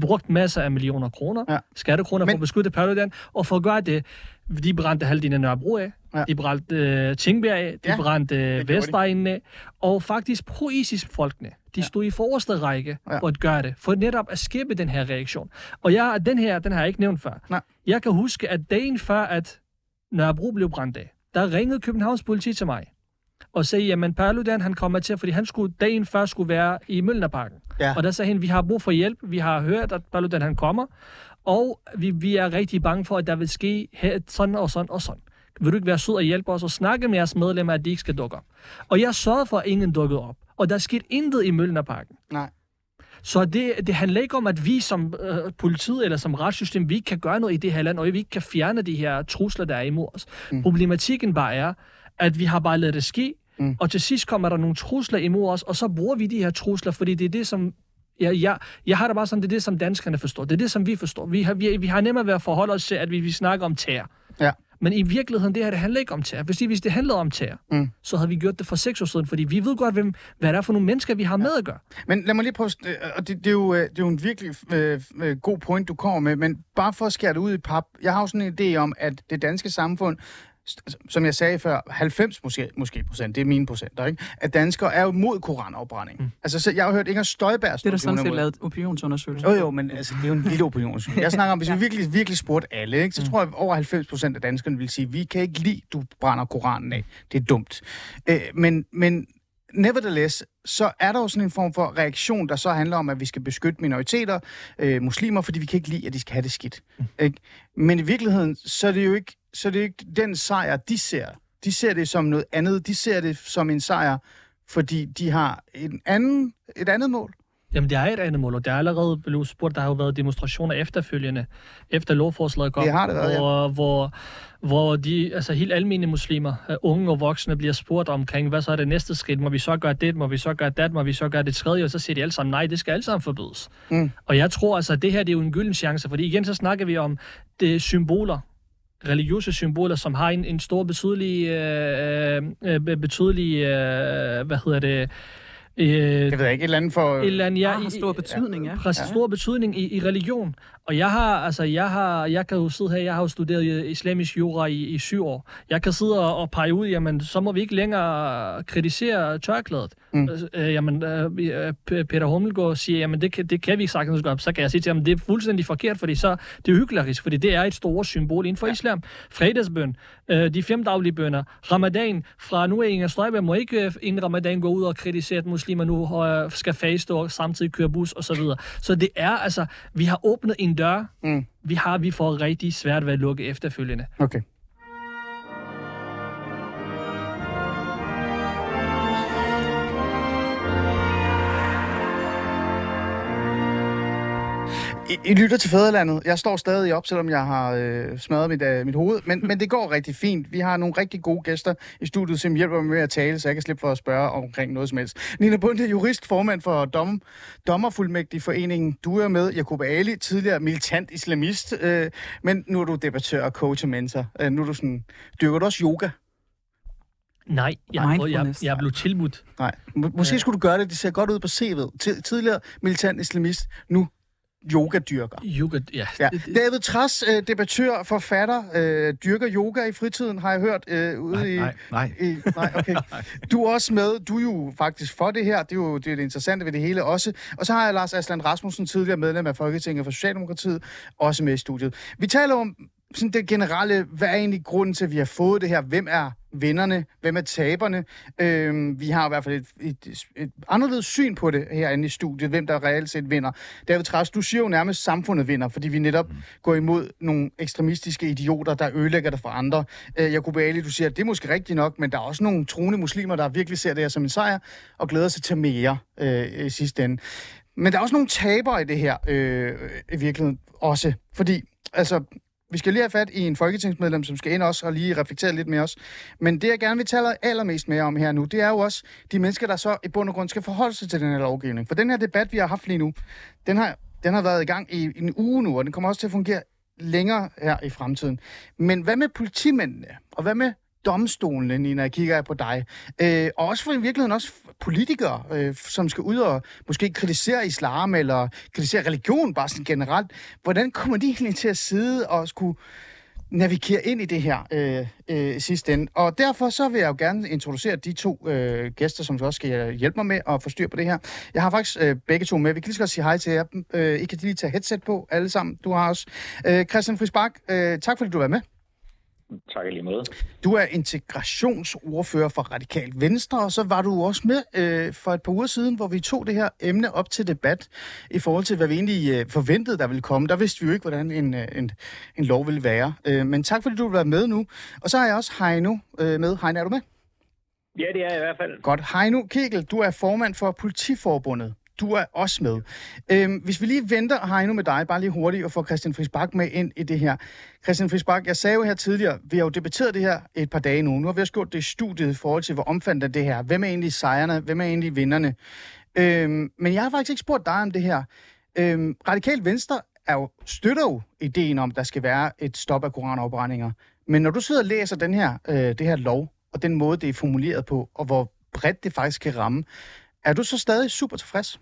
brugt masser af millioner kroner, ja. skattekroner Men... for at beskytte Paludan, og for at gøre det, de brændte halvdelen af Nørrebro af, ja. de brændte uh, Tingbjerg af, de ja, brændte uh, Vestegnen af, og faktisk pro-ISIS-folkene, de ja. stod i forreste række ja. for at gøre det, for netop at skabe den her reaktion. Og jeg, den her, den har jeg ikke nævnt før. Nej. Jeg kan huske, at dagen før, at Nørrebro blev brændt af, der ringede Københavns politi til mig og sagde, jamen Paludan, han kommer til, fordi han skulle dagen før skulle være i Mølnerparken. Ja. Og der sagde han, vi har brug for hjælp, vi har hørt, at Paludan han kommer, og vi, vi er rigtig bange for, at der vil ske her, sådan og sådan og sådan. Vil du ikke være sød og hjælpe os og snakke med jeres medlemmer, at de ikke skal dukke op? Og jeg sørgede for, at ingen dukkede op. Og der skete intet i Mølnerparken. Nej. Så det, det handler ikke om, at vi som øh, politiet eller som retssystem, vi ikke kan gøre noget i det her land, og vi ikke kan fjerne de her trusler, der er imod os. Mm. Problematikken bare er, at vi har bare ladet det ske, mm. og til sidst kommer der nogle trusler imod os, og så bruger vi de her trusler, fordi det er det, som Jeg, jeg, jeg har da bare sådan, det er det, som danskerne forstår. Det er det, som vi forstår. Vi har, vi, vi har nemmere ved at forholde os til, at vi, vi snakker om tær. Ja. Men i virkeligheden, det her, det handler ikke om tær. Hvis det, hvis det handlede om tær, mm. så havde vi gjort det for seks år siden, fordi vi ved godt, hvem, hvad det er for nogle mennesker, vi har med at gøre. Men lad mig lige prøve, øh, og det, det, er, jo, øh, det er jo en virkelig øh, øh, god point, du kommer med, men bare for at skære det ud i pap, jeg har jo sådan en idé om, at det danske samfund som jeg sagde før, 90 måske, måske procent, det er mine procenter, ikke? at danskere er jo mod koranafbrænding. Mm. Altså, så jeg har hørt Inger Støjberg... Det er der sådan set lavet opinionsundersøgelser. Jo, jo, men altså, det er jo en lille opinionsundersøgelse. Jeg snakker om, hvis vi virkelig, virkelig spurgte alle, ikke, så mm. tror jeg, at over 90 procent af danskerne vil sige, vi kan ikke lide, du brænder koranen af. Det er dumt. Øh, men, men nevertheless, så er der jo sådan en form for reaktion, der så handler om, at vi skal beskytte minoriteter, øh, muslimer, fordi vi kan ikke lide, at de skal have det skidt. Mm. Ikke? Men i virkeligheden, så er det jo ikke, så er det ikke den sejr, de ser. De ser det som noget andet. De ser det som en sejr, fordi de har en anden, et andet mål. Jamen, det er et andet mål, og det er allerede blevet spurgt, der har jo været demonstrationer efterfølgende, efter lovforslaget kom, det har det været, hvor, ja. hvor, hvor de, altså helt almindelige muslimer, øh, unge og voksne, bliver spurgt omkring, hvad så er det næste skridt? Må vi så gøre det? Må vi så gøre det? Må vi så gøre det tredje? Og så siger de alle sammen, nej, det skal alle sammen forbydes. Mm. Og jeg tror altså, at det her det er jo en gylden chance, fordi igen så snakker vi om det symboler, religiøse symboler, som har en, en stor betydelig, øh, øh, betydelig øh, hvad hedder det, Øh, det ved jeg ikke, et eller andet for... Et eller andet, ja, har stor betydning, ja. Præcis, ja. stor betydning i, i religion. Og jeg har, altså, jeg har, jeg kan jo sidde her, jeg har jo studeret islamisk jura i, i syv år. Jeg kan sidde og, og pege ud, jamen, så må vi ikke længere kritisere tørklædet. Mm. Øh, jamen, øh, Peter Hummelgaard siger, jamen, det kan, det kan vi ikke sagtens gøre. Så kan jeg sige til ham, det er fuldstændig forkert, fordi så, det er hyggeligt, fordi det er et stort symbol inden for ja. islam. Fredagsbøn, øh, de fem daglige bønder, ramadan, fra nu af Inger Støjberg må ikke øh, inden ramadan gå ud og kritisere, at muslimer nu øh, skal faste og samtidig køre bus og så videre. Så det er altså, vi har åbnet en dør, mm. vi har vi får rigtig svært ved at lukke efterfølgende. Okay. I, I lytter til Fæderlandet. Jeg står stadig op, selvom jeg har øh, smadret mit, øh, mit hoved. Men, men det går rigtig fint. Vi har nogle rigtig gode gæster i studiet, som hjælper mig med at tale, så jeg kan slippe for at spørge omkring noget som helst. Nina Bunde, jurist, formand for dom, Dommerfuldmægtig Foreningen. Du er med. Jacob Ali, tidligere militant islamist. Øh, men nu er du debattør og coach og mentor. Øh, nu er du sådan... Dyrker du også yoga? Nej, jeg, jeg, jeg, jeg er blevet tilbudt. Nej, måske ja. skulle du gøre det. Det ser godt ud på CV'et. Tidligere militant islamist, nu yogadyrker. Yoga, ja. ja. David Tras, øh, debattør, forfatter, øh, dyrker yoga i fritiden, har jeg hørt øh, ude nej, i... Nej, nej. I, nej, okay. Du er også med. Du er jo faktisk for det her. Det er jo det, er det interessante ved det hele også. Og så har jeg Lars Aslan Rasmussen, tidligere medlem af Folketinget for Socialdemokratiet, også med i studiet. Vi taler om sådan det generelle, hvad er egentlig grunden til, at vi har fået det her? Hvem er vinderne? Hvem er taberne? Øhm, vi har i hvert fald et, et, et anderledes syn på det herinde i studiet, hvem der reelt set vinder. David Træs, du siger jo nærmest, at samfundet vinder, fordi vi netop mm. går imod nogle ekstremistiske idioter, der ødelægger det for andre. Øh, Jacob Ali, du siger, at det er måske rigtigt nok, men der er også nogle troende muslimer, der virkelig ser det her som en sejr, og glæder sig til mere øh, i sidste ende. Men der er også nogle tabere i det her, øh, i virkeligheden også. Fordi, altså, vi skal lige have fat i en folketingsmedlem, som skal ind også og lige reflektere lidt med os. Men det, jeg gerne vil tale allermest mere om her nu, det er jo også de mennesker, der så i bund og grund skal forholde sig til den her lovgivning. For den her debat, vi har haft lige nu, den har, den har været i gang i, en uge nu, og den kommer også til at fungere længere her i fremtiden. Men hvad med politimændene? Og hvad med domstolene, Nina, jeg kigger på dig. Øh, og også for i virkeligheden også politikere, øh, som skal ud og måske kritisere islam eller kritisere religion bare sådan generelt. Hvordan kommer de egentlig til at sidde og skulle navigere ind i det her øh, øh, sidste ende. Og derfor så vil jeg jo gerne introducere de to øh, gæster, som også skal hjælpe mig med at få styr på det her. Jeg har faktisk øh, begge to med. Vi kan lige så godt sige hej til jer. Øh, I kan lige tage headset på alle sammen. Du har også. Øh, Christian Frisbak, øh, tak fordi du var med. Tak lige måde. Du er integrationsordfører for Radikal Venstre, og så var du også med øh, for et par uger siden, hvor vi tog det her emne op til debat i forhold til, hvad vi egentlig øh, forventede, der ville komme. Der vidste vi jo ikke, hvordan en, øh, en, en lov ville være. Øh, men tak fordi du vil være med nu. Og så har jeg også Heino øh, med. Heino, er du med? Ja, det er jeg i hvert fald. Godt. Heino Kegel, du er formand for Politiforbundet du er også med. Øhm, hvis vi lige venter, Heino, med dig, bare lige hurtigt, og får Christian Frisbak med ind i det her. Christian Frisbak, jeg sagde jo her tidligere, vi har jo debatteret det her et par dage nu. Nu har vi også gjort det i studiet i forhold til, hvor omfattende det her Hvem er egentlig sejrene? Hvem er egentlig vinderne? Øhm, men jeg har faktisk ikke spurgt dig om det her. Øhm, Radikal Venstre er jo, støtter jo ideen om, at der skal være et stop af koranopbrændinger. Men når du sidder og læser den her, øh, det her lov, og den måde, det er formuleret på, og hvor bredt det faktisk kan ramme, er du så stadig super tilfreds?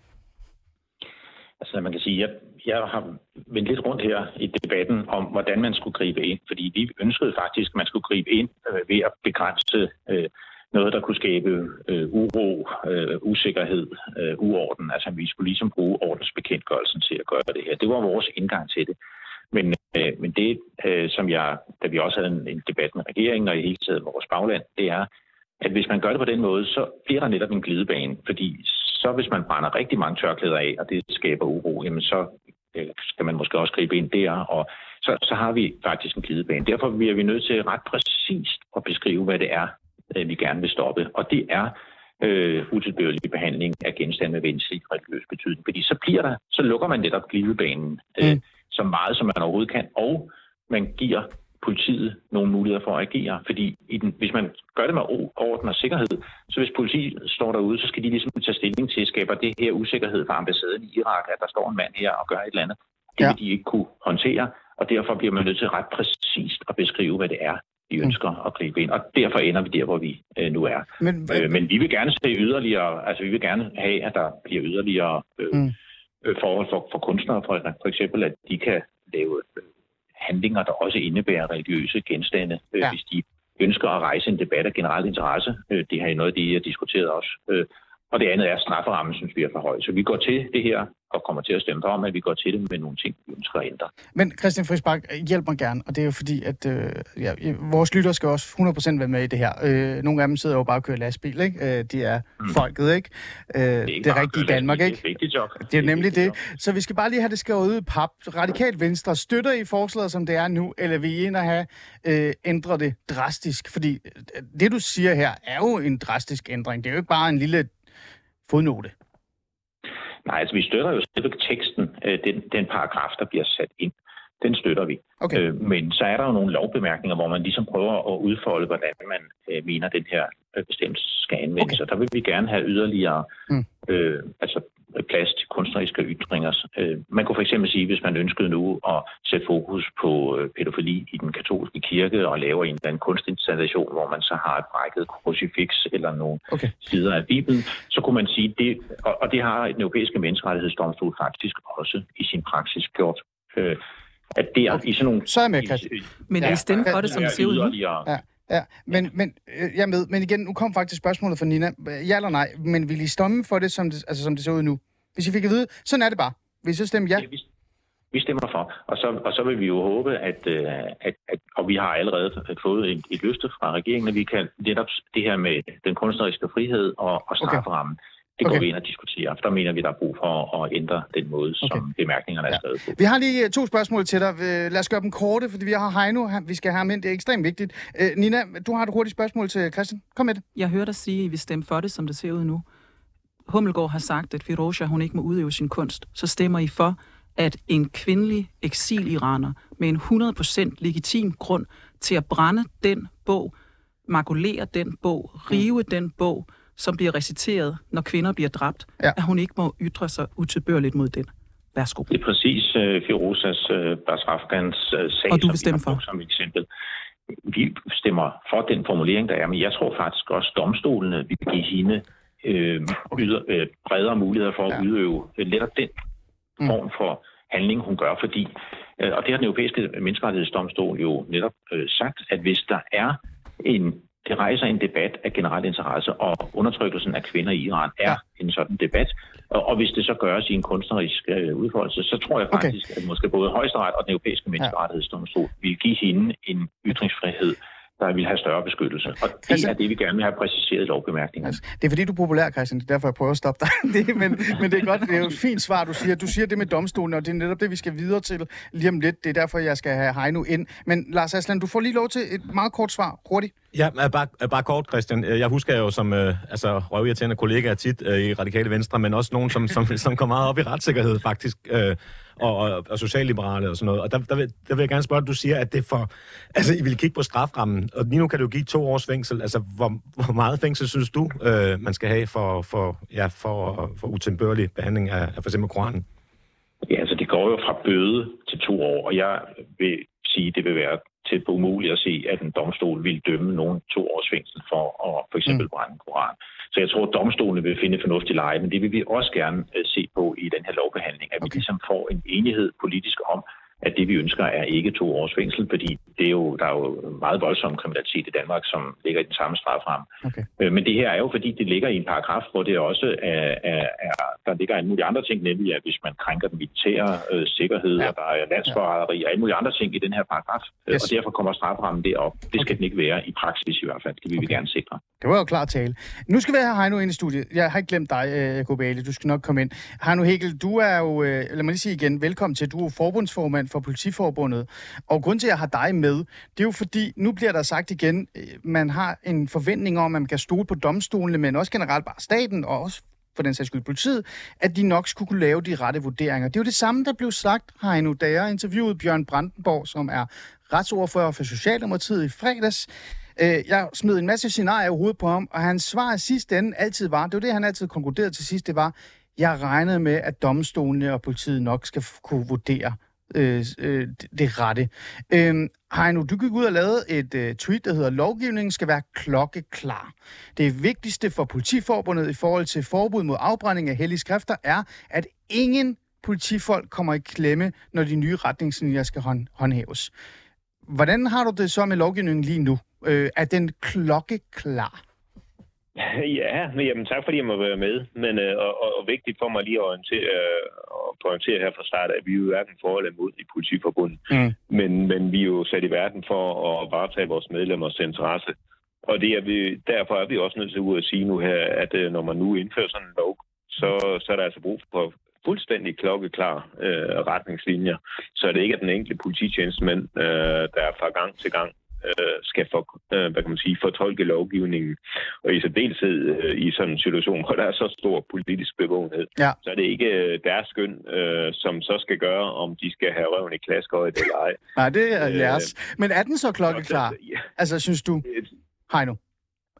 Altså, man kan sige, jeg, jeg har vendt lidt rundt her i debatten om, hvordan man skulle gribe ind. Fordi vi ønskede faktisk, at man skulle gribe ind øh, ved at begrænse øh, noget, der kunne skabe øh, uro, øh, usikkerhed, øh, uorden. Altså, vi skulle ligesom bruge ordensbekendtgørelsen til at gøre det her. Det var vores indgang til det. Men, øh, men det, øh, som jeg, da vi også havde en, en debat med regeringen og i hele tiden vores bagland, det er, at hvis man gør det på den måde, så bliver der netop en glidebane. Fordi så hvis man brænder rigtig mange tørklæder af, og det skaber uro, jamen så øh, skal man måske også gribe ind der, og så, så har vi faktisk en glidebane. Derfor bliver vi nødt til ret præcist at beskrive, hvad det er, øh, vi gerne vil stoppe. Og det er øh, utilbørlig behandling af genstande med venlig religiøs betydning. Fordi så bliver der, så lukker man netop glidebanen øh, mm. så meget, som man overhovedet kan, og man giver politiet nogle muligheder for at agere. Fordi i den, hvis man gør det med orden og sikkerhed, så hvis politiet står derude, så skal de ligesom tage stilling til, skaber det her usikkerhed for ambassaden i Irak, at der står en mand her og gør et eller andet. Det ja. vil de ikke kunne håndtere, og derfor bliver man nødt til ret præcist at beskrive, hvad det er, de mm. ønsker at gribe ind. Og derfor ender vi der, hvor vi øh, nu er. Men, øh, men vi vil gerne se yderligere, altså vi vil gerne have, at der bliver yderligere øh, mm. øh, forhold for, for kunstnere, for, for eksempel, at de kan lave øh, handlinger, der også indebærer religiøse genstande, øh, ja. hvis de ønsker at rejse en debat af generel interesse. Øh, det har noget af det, jeg har diskuteret også. Og det andet er, at strafferammen synes vi er for høj. Så vi går til det her og kommer til at stemme for om, at vi går til det med nogle ting, vi ønsker at ændre. Men Christian Friisbak, hjælp mig gerne, og det er jo fordi, at øh, ja, vores lytter skal også 100% være med i det her. Øh, nogle af dem sidder jo bare og kører lastbil, ikke? Øh, de er mm. folket, ikke? Øh, det er, ikke det er rigtigt Danmark, ikke? Det er job. Det er nemlig det. Job. Så vi skal bare lige have det skrevet ud i pap. Radikalt Venstre, støtter I forslaget, som det er nu, eller vil I ind og have øh, ændret det drastisk? Fordi øh, det, du siger her, er jo en drastisk ændring. Det er jo ikke bare en lille fodnote. Nej, altså vi støtter jo selve teksten, øh, den, den paragraf, der bliver sat ind. Den støtter vi. Okay. Øh, men så er der jo nogle lovbemærkninger, hvor man ligesom prøver at udfolde, hvordan man øh, mener, den her øh, bestemmelse skal anvendes. Okay. Og der vil vi gerne have yderligere mm. øh, altså plads til kunstneriske ytringer. Øh, man kunne for eksempel sige, hvis man ønskede nu at sætte fokus på øh, pædofili i den katolske kirke og lave en eller anden kunstinstallation, hvor man så har et brækket krucifix eller nogle okay. sider af Bibelen, så kunne man sige, det, og, og det har den europæiske menneskerettighedsdomstol faktisk også i sin praksis gjort. Øh, at det er okay. i sådan nogle... Så er jeg med, Christian. Men er I stemme for det, som det ser ud nu? Ja. Ja, men, men øh, jeg med. Men igen, nu kom faktisk spørgsmålet fra Nina. Ja eller nej, men vil I stomme for det, som det, altså, som det ser ud nu? Hvis I fik at vide, sådan er det bare. Vil I så stemme ja? ja vi, vi stemmer for. Og så, og så vil vi jo håbe, at, øh, at, at og vi har allerede fået et, et løfte fra regeringen, at vi kan netop det her med den kunstneriske frihed og, og strafferammen, okay det går okay. vi ind og diskuterer. For der mener vi, der er brug for at ændre den måde, okay. som bemærkningerne er ja. skrevet på. Vi har lige øh, to spørgsmål til dig. Øh, lad os gøre dem korte, fordi vi har Heino, vi skal have ham ind. Det er ekstremt vigtigt. Øh, Nina, du har et hurtigt spørgsmål til Christian. Kom med det. Jeg hørte dig sige, at vi stemmer for det, som det ser ud nu. Hummelgaard har sagt, at Firoja, hun ikke må udøve sin kunst. Så stemmer I for, at en kvindelig eksil-iraner med en 100% legitim grund til at brænde den bog, makulere den bog, rive mm. den bog, som bliver reciteret, når kvinder bliver dræbt, ja. at hun ikke må ytre sig utilbørligt mod den. Værsgo. Det er præcis uh, Firozas uh, Basrafgans uh, sag, Og du vil stemme for? som eksempel. Vi stemmer for den formulering, der er, men jeg tror faktisk også, at domstolene vil give hende øh, yder, øh, bredere muligheder for ja. at udøve øh, netop den mm. form for handling, hun gør, fordi, øh, og det har den europæiske menneskerettighedsdomstol jo netop øh, sagt, at hvis der er en det rejser en debat af generel interesse, og undertrykkelsen af kvinder i Iran er ja. en sådan debat. Og, og hvis det så gøres i en kunstnerisk øh, udfoldelse, så tror jeg faktisk, okay. at måske både Højesteret og den europæiske menneskerettighedsdomstol vil give hende en ytringsfrihed, der vil have større beskyttelse. Og det Christian, er det, vi gerne vil have præciseret i lovbemærkningerne. Altså, det er fordi, du er populær, Christian. Det er derfor, jeg prøver at stoppe dig. det, men, men det er godt. Det er jo et fint svar, du siger. Du siger det med domstolen, og det er netop det, vi skal videre til lige om lidt. Det er derfor, jeg skal have Heino ind. Men Lars Aslan, du får lige lov til et meget kort svar. Hurtigt. Ja, bare, bare kort, Christian. Jeg husker jo som øh, altså, røvirriterende kollegaer tit øh, i Radikale Venstre, men også nogen, som, som, som kommer meget op i retssikkerhed faktisk, øh, og, og, og socialliberale og sådan noget. Og der, der, vil, der vil jeg gerne spørge, at du siger, at det for... Altså, I vil kigge på straframmen, og lige nu kan du give to års fængsel. Altså, hvor, hvor meget fængsel synes du, øh, man skal have for, for, ja, for, for utembørlig behandling af, af for eksempel Koranen? Ja, altså det går jo fra bøde til to år, og jeg vil sige, at det vil være tæt på umuligt at se, at en domstol vil dømme nogen to års fængsel for at for eksempel mm. brænde koran. Så jeg tror, at domstolene vil finde fornuftig leje, men det vil vi også gerne uh, se på i den her lovbehandling, at okay. vi ligesom får en enighed politisk om, at det vi ønsker er ikke to års fængsel, fordi det er jo, der er jo meget voldsom kriminalitet i Danmark, som ligger i den samme straframme. Okay. Øh, men det her er jo, fordi det ligger i en paragraf, hvor det også er, er, er der ligger en mulig andre ting, nemlig at hvis man krænker den militære øh, sikkerhed, ja. og der er landsforræderi og alle mulige andre ting i den her paragraf, øh, yes. og derfor kommer straframmen derop. Det skal okay. den ikke være i praksis i hvert fald. Det vil okay. vi gerne sikre. Det var jo klar tale. Nu skal vi have Heino ind i studiet. Jeg har ikke glemt dig, Jacob øh, Du skal nok komme ind. Heino Hegel, du er jo, lad mig lige sige igen, velkommen til. Du er forbundsformand for Politiforbundet. Og grund til, at jeg har dig med, det er jo fordi, nu bliver der sagt igen, øh, man har en forventning om, at man kan stole på domstolene, men også generelt bare staten, og også for den sags skyld politiet, at de nok skulle kunne lave de rette vurderinger. Det er jo det samme, der blev sagt, Heino, da jeg interviewede Bjørn Brandenborg, som er retsordfører for Socialdemokratiet i fredags. Øh, jeg smed en masse scenarier i hovedet på ham, og hans svar i sidste ende altid var, det var det, han altid konkluderede til sidst, det var, jeg regnede med, at domstolene og politiet nok skal kunne vurdere øh, øh, det rette. Øh, Heino, du gik ud og lavede et øh, tweet, der hedder, lovgivningen skal være klokkeklar. Det vigtigste for politiforbundet i forhold til forbud mod afbrænding af hellige skrifter er, at ingen politifolk kommer i klemme, når de nye retningslinjer skal hånd- håndhæves. Hvordan har du det så med lovgivningen lige nu? Øh, er den klokkeklar? Ja, men jamen, tak fordi jeg må være med. Men, øh, og, og, og vigtigt for mig lige at orientere, og pointere her fra start, at vi er jo hverken for eller imod i politiforbundet. Mm. Men, men vi er jo sat i verden for at varetage vores medlemmers interesse. Og det er vi, derfor er vi også nødt til at sige nu her, at øh, når man nu indfører sådan en lov, så, så er der altså brug for fuldstændig klokkeklar øh, retningslinjer, så det ikke er den enkelte polititjenestemand, øh, der fra gang til gang øh, skal for, øh, hvad kan man sige, fortolke lovgivningen. Og i særdeleshed øh, i sådan en situation, hvor der er så stor politisk bevågenhed, ja. så er det ikke øh, deres skøn, øh, som så skal gøre, om de skal have røven i klaskøjet eller ej. Nej, det er jeres. Øh, Men er den så klokkeklar? Altså, synes du? Heino?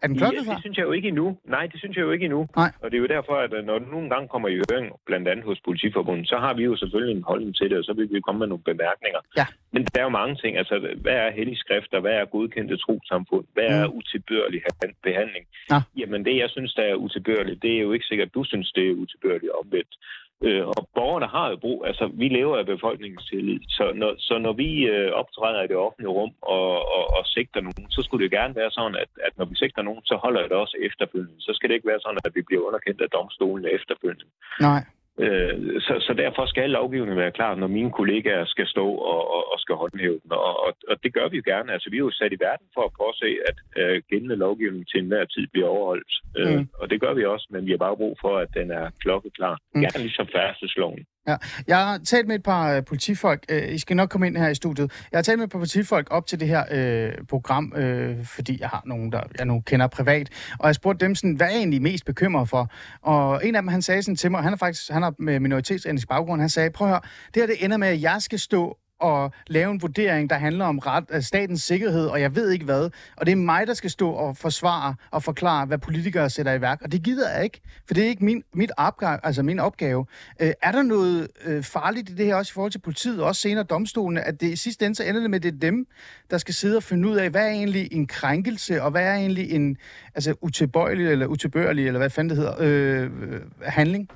Er den klokkeklar? Ja, det synes jeg jo ikke endnu. Nej, det synes jeg jo ikke endnu. Nej. Og det er jo derfor, at øh, når det nogle gange kommer i høring, blandt andet hos Politiforbundet, så har vi jo selvfølgelig en holdning til det, og så vil vi komme med nogle bemærkninger. Ja. Men der er jo mange ting. Altså, hvad er hellige skrifter? Hvad er godkendte trosamfund? Hvad er mm. utilbørlig behandling? Ja. Jamen, det, jeg synes, der er utilbørligt, det er jo ikke sikkert, at du synes, det er utilbørligt omvendt. Øh, og borgerne har jo brug, altså vi lever af befolkningens tillid, så når, så når vi øh, optræder i det offentlige rum og, og, og sigter nogen, så skulle det gerne være sådan, at, at når vi sigter nogen, så holder det også efterfølgende. Så skal det ikke være sådan, at vi bliver underkendt af domstolen efterfølgende. Nej. Øh, så, så derfor skal lovgivningen være klar, når mine kollegaer skal stå og, og, og skal håndhæve den. Og, og, og det gør vi jo gerne. Altså, vi er jo sat i verden for at påse, at øh, gældende lovgivning til enhver tid bliver overholdt. Øh, mm. Og det gør vi også, men vi har bare brug for, at den er klokkeklar. Mm. Gerne ligesom færdselsloven. Ja. Jeg har talt med et par øh, politifolk. Øh, I skal nok komme ind her i studiet. Jeg har talt med et par politifolk op til det her øh, program, øh, fordi jeg har nogen, der jeg nu kender privat. Og jeg spurgte dem sådan, hvad er egentlig mest bekymret for? Og en af dem, han sagde sådan til mig, han er faktisk han har med minoritetsetnisk baggrund, han sagde, prøv at høre, det her det ender med, at jeg skal stå at lave en vurdering, der handler om ret, øh, statens sikkerhed, og jeg ved ikke hvad. Og det er mig, der skal stå og forsvare og forklare, hvad politikere sætter i værk. Og det gider jeg ikke, for det er ikke min, mit opgave, altså min opgave. Øh, er der noget øh, farligt i det her også i forhold til politiet, og også senere domstolene, at det i sidste ende så ender det med, at det er dem, der skal sidde og finde ud af, hvad er egentlig en krænkelse, og hvad er egentlig en altså, utilbøjelig eller utilbørlig, eller hvad fanden det hedder, øh, øh handling?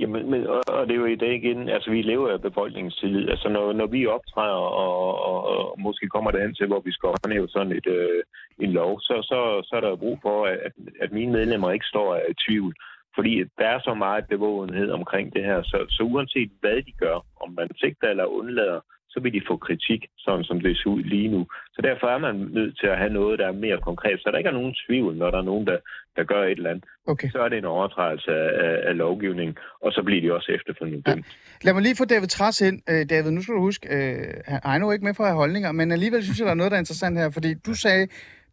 Jamen, men, og, og det er jo i dag igen, altså vi lever af befolkningens tillid. Altså når, når vi optræder og, og, og måske kommer det hen til, hvor vi skal håndhæve sådan et, øh, en lov, så, så, så er der brug for, at, at mine medlemmer ikke står i tvivl. Fordi der er så meget bevågenhed omkring det her, så, så uanset hvad de gør, om man sigter eller undlader, så vil de få kritik, sådan som det ser ud lige nu. Så derfor er man nødt til at have noget, der er mere konkret, så der ikke er nogen tvivl, når der er nogen, der, der gør et eller andet. Okay. Så er det en overtrædelse af, af lovgivningen, og så bliver de også efterfølgende dømt. Ja. Lad mig lige få David Træs ind. Øh, David, nu skal du huske, øh, er ikke med for at have holdninger, men alligevel synes jeg, der er noget, der er interessant her, fordi du sagde,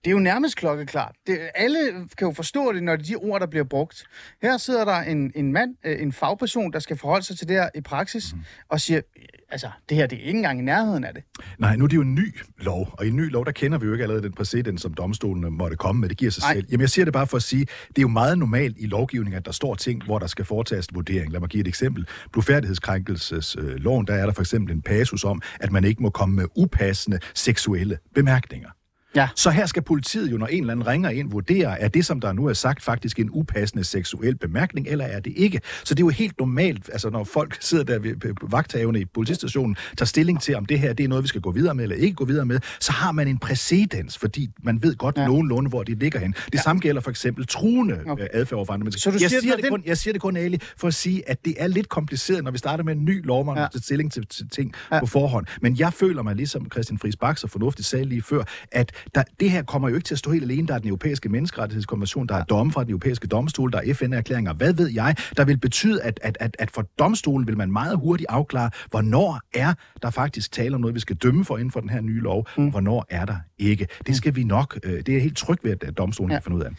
Det er jo nærmest klokkeklart. Det, alle kan jo forstå det, når det er de ord, der bliver brugt. Her sidder der en, en mand, øh, en fagperson, der skal forholde sig til det her i praksis, mm. og siger, altså, det her det er ikke engang i nærheden af det. Nej, nu er det jo en ny lov, og i en ny lov, der kender vi jo ikke allerede den præcedens, som domstolene måtte komme med. Det giver sig Nej. selv. Jamen, jeg siger det bare for at sige, det er jo meget normalt i lovgivningen, at der står ting, hvor der skal foretages vurdering. Lad mig give et eksempel. Blufærdighedskrænkelsesloven, der er der for eksempel en passus om, at man ikke må komme med upassende seksuelle bemærkninger. Ja. Så her skal politiet jo, når en eller anden ringer ind, vurdere, er det, som der nu er sagt, faktisk en upassende seksuel bemærkning, eller er det ikke? Så det er jo helt normalt, altså når folk sidder der ved vagthavene i politistationen, tager stilling til, om det her det er noget, vi skal gå videre med, eller ikke gå videre med, så har man en præcedens, fordi man ved godt ja. nogenlunde, hvor det ligger hen. Det ja. samme gælder for eksempel truende okay. Øh, adfærd over for andre mennesker. Så du jeg, siger, siger det kun, jeg siger det kun, Ali, for at sige, at det er lidt kompliceret, når vi starter med en ny lov, man ja. stilling til, til ting ja. på forhånd. Men jeg føler mig, ligesom Christian Friis Bak så fornuftigt sagde lige før, at der, det her kommer jo ikke til at stå helt alene. Der er den europæiske menneskerettighedskonvention, der er domme fra den europæiske domstol, der er FN-erklæringer. Hvad ved jeg, der vil betyde, at, at, at, at for domstolen vil man meget hurtigt afklare, hvornår er der faktisk tale om noget, vi skal dømme for inden for den her nye lov, mm. hvornår er der ikke. Det skal vi nok, øh, det er helt tryg ved, at domstolen ja. kan finde ud af.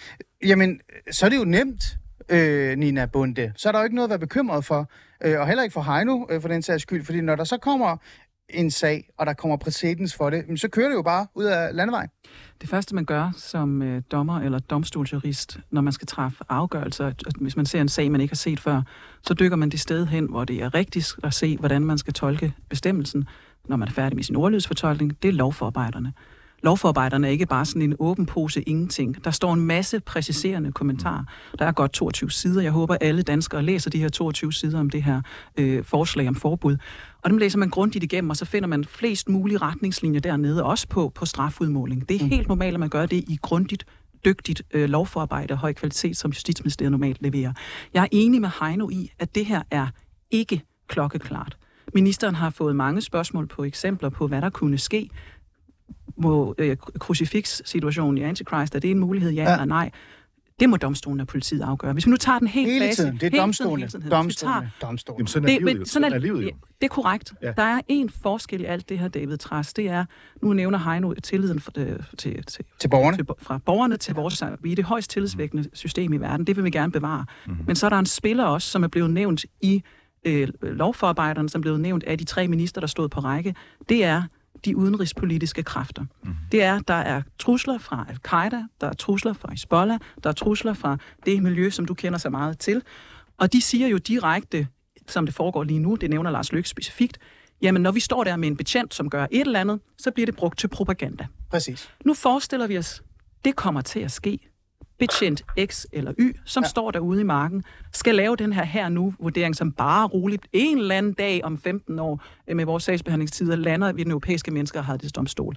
Jamen, så er det jo nemt, øh, Nina Bunde. Så er der jo ikke noget at være bekymret for, øh, og heller ikke for Heino, øh, for den sags skyld, fordi når der så kommer en sag, og der kommer præcedens for det, så kører det jo bare ud af landevejen. Det første, man gør som øh, dommer eller domstolsjurist, når man skal træffe afgørelser, hvis man ser en sag, man ikke har set før, så dykker man det sted hen, hvor det er rigtigt at se, hvordan man skal tolke bestemmelsen, når man er færdig med sin ordlydsfortolkning. Det er lovforarbejderne lovforarbejderne er ikke bare sådan en åben pose ingenting. Der står en masse præciserende kommentarer. Der er godt 22 sider. Jeg håber, alle danskere læser de her 22 sider om det her øh, forslag om forbud. Og dem læser man grundigt igennem, og så finder man flest mulige retningslinjer dernede, også på, på strafudmåling. Det er mm. helt normalt, at man gør det i grundigt dygtigt øh, lovforarbejde og høj kvalitet, som Justitsministeriet normalt leverer. Jeg er enig med Heino i, at det her er ikke klokkeklart. Ministeren har fået mange spørgsmål på eksempler på, hvad der kunne ske må øh, krucifix-situationen i Antichrist, er det en mulighed, ja, ja. eller nej? Det må domstolen og politiet afgøre. Hvis vi nu tager den helt hele tiden, det er domstolen. Domstolen. domstolen. Jamen, sådan er livet, det, sådan er, livet jo. Det er korrekt. Ja. Der er en forskel i alt det her, David Træs. Det er, nu nævner Heino tilliden for, det, til, til, til borgerne. Til, fra borgerne til vores... Vi er det højst tillidsvækkende system i verden. Det vil vi gerne bevare. Mm-hmm. Men så er der en spiller også, som er blevet nævnt i øh, lovforarbejderne, som er blevet nævnt af de tre minister, der stod på række. Det er de udenrigspolitiske kræfter. Mm. Det er, der er trusler fra al-Qaida, der er trusler fra Hezbollah, der er trusler fra det miljø, som du kender så meget til. Og de siger jo direkte, som det foregår lige nu, det nævner Lars Løkke specifikt, jamen når vi står der med en betjent, som gør et eller andet, så bliver det brugt til propaganda. Præcis. Nu forestiller vi os, det kommer til at ske betjent X eller Y, som ja. står derude i marken, skal lave den her her nu vurdering, som bare roligt en eller anden dag om 15 år øh, med vores sagsbehandlingstider lander ved den europæiske menneskerettighedsdomstol.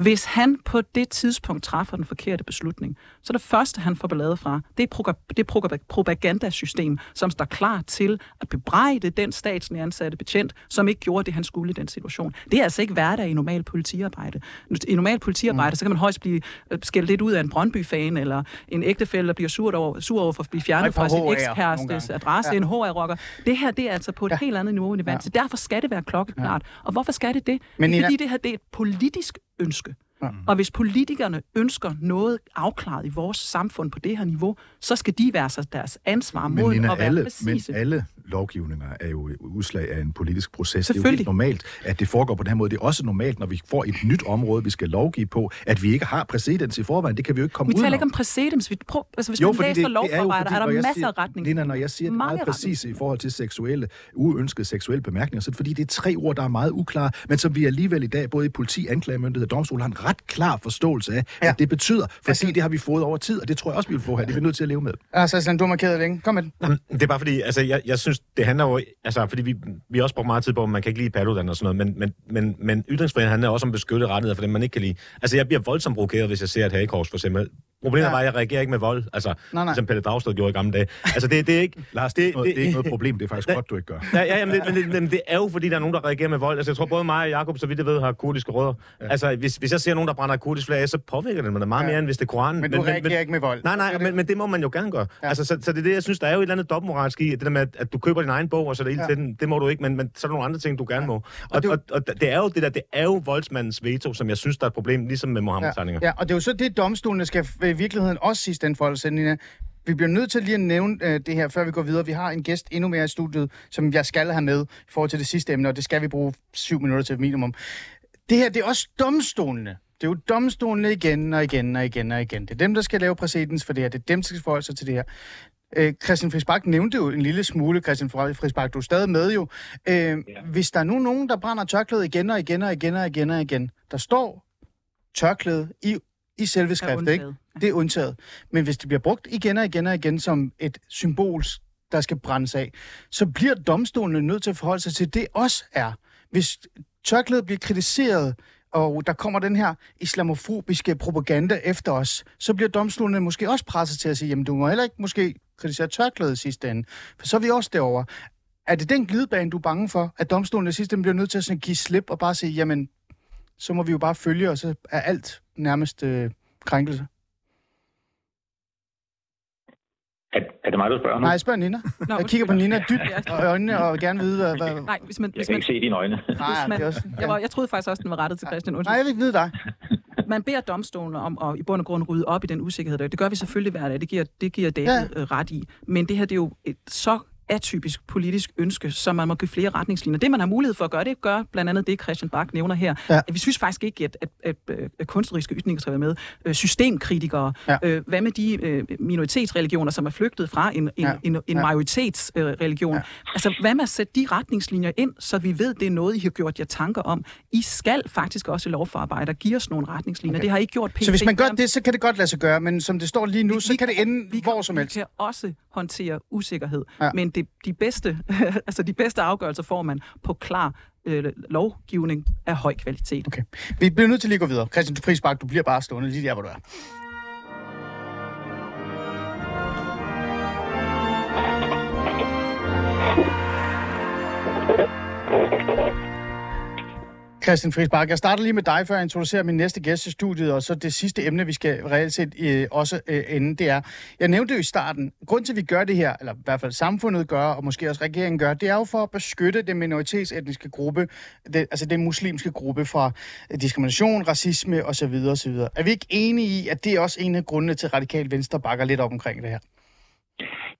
Hvis han på det tidspunkt træffer den forkerte beslutning, så det første, han får ballade fra, det er det propagandasystem, som står klar til at bebrejde den statslige ansatte betjent, som ikke gjorde det, han skulle i den situation. Det er altså ikke hverdag i normal politiarbejde. I normal politiarbejde, mm. så kan man højst blive øh, skældt lidt ud af en Brøndby-fan, eller en ægtefælle, der bliver sur over, sur over for at blive fjernet fra sin ekskærestes adresse, ja. en HR-rocker. Det her, det er altså på et ja. helt andet niveau end i vant. Ja. Derfor skal det være klokkeklart. Ja. Og hvorfor skal det det? Men, Fordi det her, det er et politisk ønske. Mm. Og hvis politikerne ønsker noget afklaret i vores samfund på det her niveau, så skal de være sig deres ansvar men, mod Nina, at være alle, præcise. Men alle lovgivninger er jo udslag af en politisk proces. Det er jo helt normalt, at det foregår på den her måde. Det er også normalt, når vi får et nyt område, vi skal lovgive på, at vi ikke har præcedens i forvejen. Det kan vi jo ikke komme ud Vi taler ikke om præcedens. Vi prøver, altså, hvis jo, man læser lovforarbejder, er, er der masser siger, af retninger. Lina, når jeg siger det meget præcis i forhold til seksuelle, uønskede seksuelle bemærkninger, så er det fordi, det er tre ord, der er meget uklare, men som vi alligevel i dag, både i politi, anklagemyndighed og domstol, har en ret klar forståelse af, ja. at det betyder. Fordi altså, det har vi fået over tid, og det tror jeg også, vi vil få her. Det er vi nødt til at leve med. Altså, du har markeret længe. Kom med den. Det er bare fordi, altså, jeg, jeg synes, det handler jo altså, fordi vi, vi også brugt meget tid på, at man kan ikke lide Paludan og sådan noget, men, men, men, men ytringsfriheden handler også om beskytte rettigheder for dem, man ikke kan lide. Altså, jeg bliver voldsomt provokeret, hvis jeg ser et hagekors, for eksempel, Problemet ja. var, at jeg reagerer ikke med vold. Altså, nej, nej. som Pelle Dragsted gjorde i gamle dage. Altså, det, det er ikke... Lars, det, det, det, er ikke noget problem. Det er faktisk godt, du ikke gør. Ja, ja jamen, det, men, det, men det er jo, fordi der er nogen, der reagerer med vold. Altså, jeg tror, både mig og Jacob, så vidt jeg ved, har kurdiske rødder. Ja. Altså, hvis, hvis jeg ser nogen, der brænder kurdisk flag, så påvirker det mig meget ja. mere, end hvis det er Koranen. Men du men, reagerer men, ikke med vold? Nej, nej, men, men det må man jo gerne gøre. Ja. Altså, så, så det er det, jeg synes, der er jo et eller andet dobbeltmoralsk i, det der med, at, at du køber din egen bog, og så er det ja. til den. Det må du ikke, men, men så er der nogle andre ting, du gerne ja. må. Og, og, det, og, og, det er jo det der, det er jo voldsmandens veto, som jeg synes, der er et problem, ligesom med Mohammed-tegninger. Ja. ja, og det er jo så det, domstolene skal i virkeligheden også sidst den forhold, Nina. Vi bliver nødt til lige at nævne øh, det her, før vi går videre. Vi har en gæst endnu mere i studiet, som jeg skal have med i forhold til det sidste emne, og det skal vi bruge syv minutter til minimum. Det her, det er også domstolene. Det er jo domstolene igen og igen og igen og igen. Det er dem, der skal lave præcedens for det her. Det er dem, der skal forholde sig til det her. Øh, Christian Friisbak nævnte jo en lille smule, Christian Friisbak, du er stadig med jo. Øh, ja. Hvis der er nu nogen, der brænder tørklædet igen og igen og igen og igen og igen, der står tørklæde i, i selve skriftet, ikke? Det er undtaget. Men hvis det bliver brugt igen og igen og igen som et symbol, der skal brændes af, så bliver domstolene nødt til at forholde sig til det også er. Hvis tørklædet bliver kritiseret og der kommer den her islamofobiske propaganda efter os, så bliver domstolene måske også presset til at sige, jamen du må heller ikke måske kritisere tørklædet sidste ende, for så er vi også derovre. Er det den glidebane, du er bange for, at domstolene sidste ende bliver nødt til at sådan give slip og bare sige, jamen, så må vi jo bare følge, og så er alt nærmest øh, krænkelse? Er, er det mig, du spørger nu? Nej, jeg spørger Nina. Nå, jeg kigger på Nina dybt i øjnene og vil gerne vide, hvad... hvad... Nej, hvis man, hvis jeg kan man, ikke se dine øjne. Nej, man, det også, ja. jeg, var, jeg troede faktisk også, den var rettet til Christian. Undskyld. Nej, jeg vil ikke vide dig. Man beder domstolen om at i bund og grund rydde op i den usikkerhed. Det gør vi selvfølgelig hver dag. Det giver, det giver David ja. ret i. Men det her, det er jo et så atypisk politisk ønske, så man må give flere retningslinjer. Det, man har mulighed for at gøre, det gør blandt andet det, Christian Bak nævner her. Ja. Vi synes faktisk ikke, at, at, at, at kunstneriske ytringer skal være med. Øh, systemkritikere. Ja. Øh, hvad med de øh, minoritetsreligioner, som er flygtet fra en, en, ja. en, en ja. majoritetsreligion? Ja. Altså, hvad med at sætte de retningslinjer ind, så vi ved, det er noget, I har gjort jer tanker om? I skal faktisk også i lovforarbejder give os nogle retningslinjer. Okay. Det har I ikke gjort pænt. Så hvis man gør det, så kan det godt lade sig gøre, men som det står lige nu, vi, så kan det ende vi hvor som helst. Vi kan også håndtere usikkerhed, ja. men det, de, bedste, altså de bedste afgørelser får man på klar øh, lovgivning af høj kvalitet. Okay. Vi bliver nødt til lige at gå videre. Christian Friisbak, du bliver bare stående lige der, hvor du er. Christian Friisbak, jeg starter lige med dig, før jeg introducerer min næste gæst i studiet, og så det sidste emne, vi skal reelt set øh, også øh, ende, det er, jeg nævnte jo i starten, grund til, at vi gør det her, eller i hvert fald samfundet gør, og måske også regeringen gør, det er jo for at beskytte den minoritetsetniske gruppe, det, altså den muslimske gruppe fra øh, diskrimination, racisme osv. osv. Er vi ikke enige i, at det er også en af grundene til, at Radikal Venstre bakker lidt op omkring det her?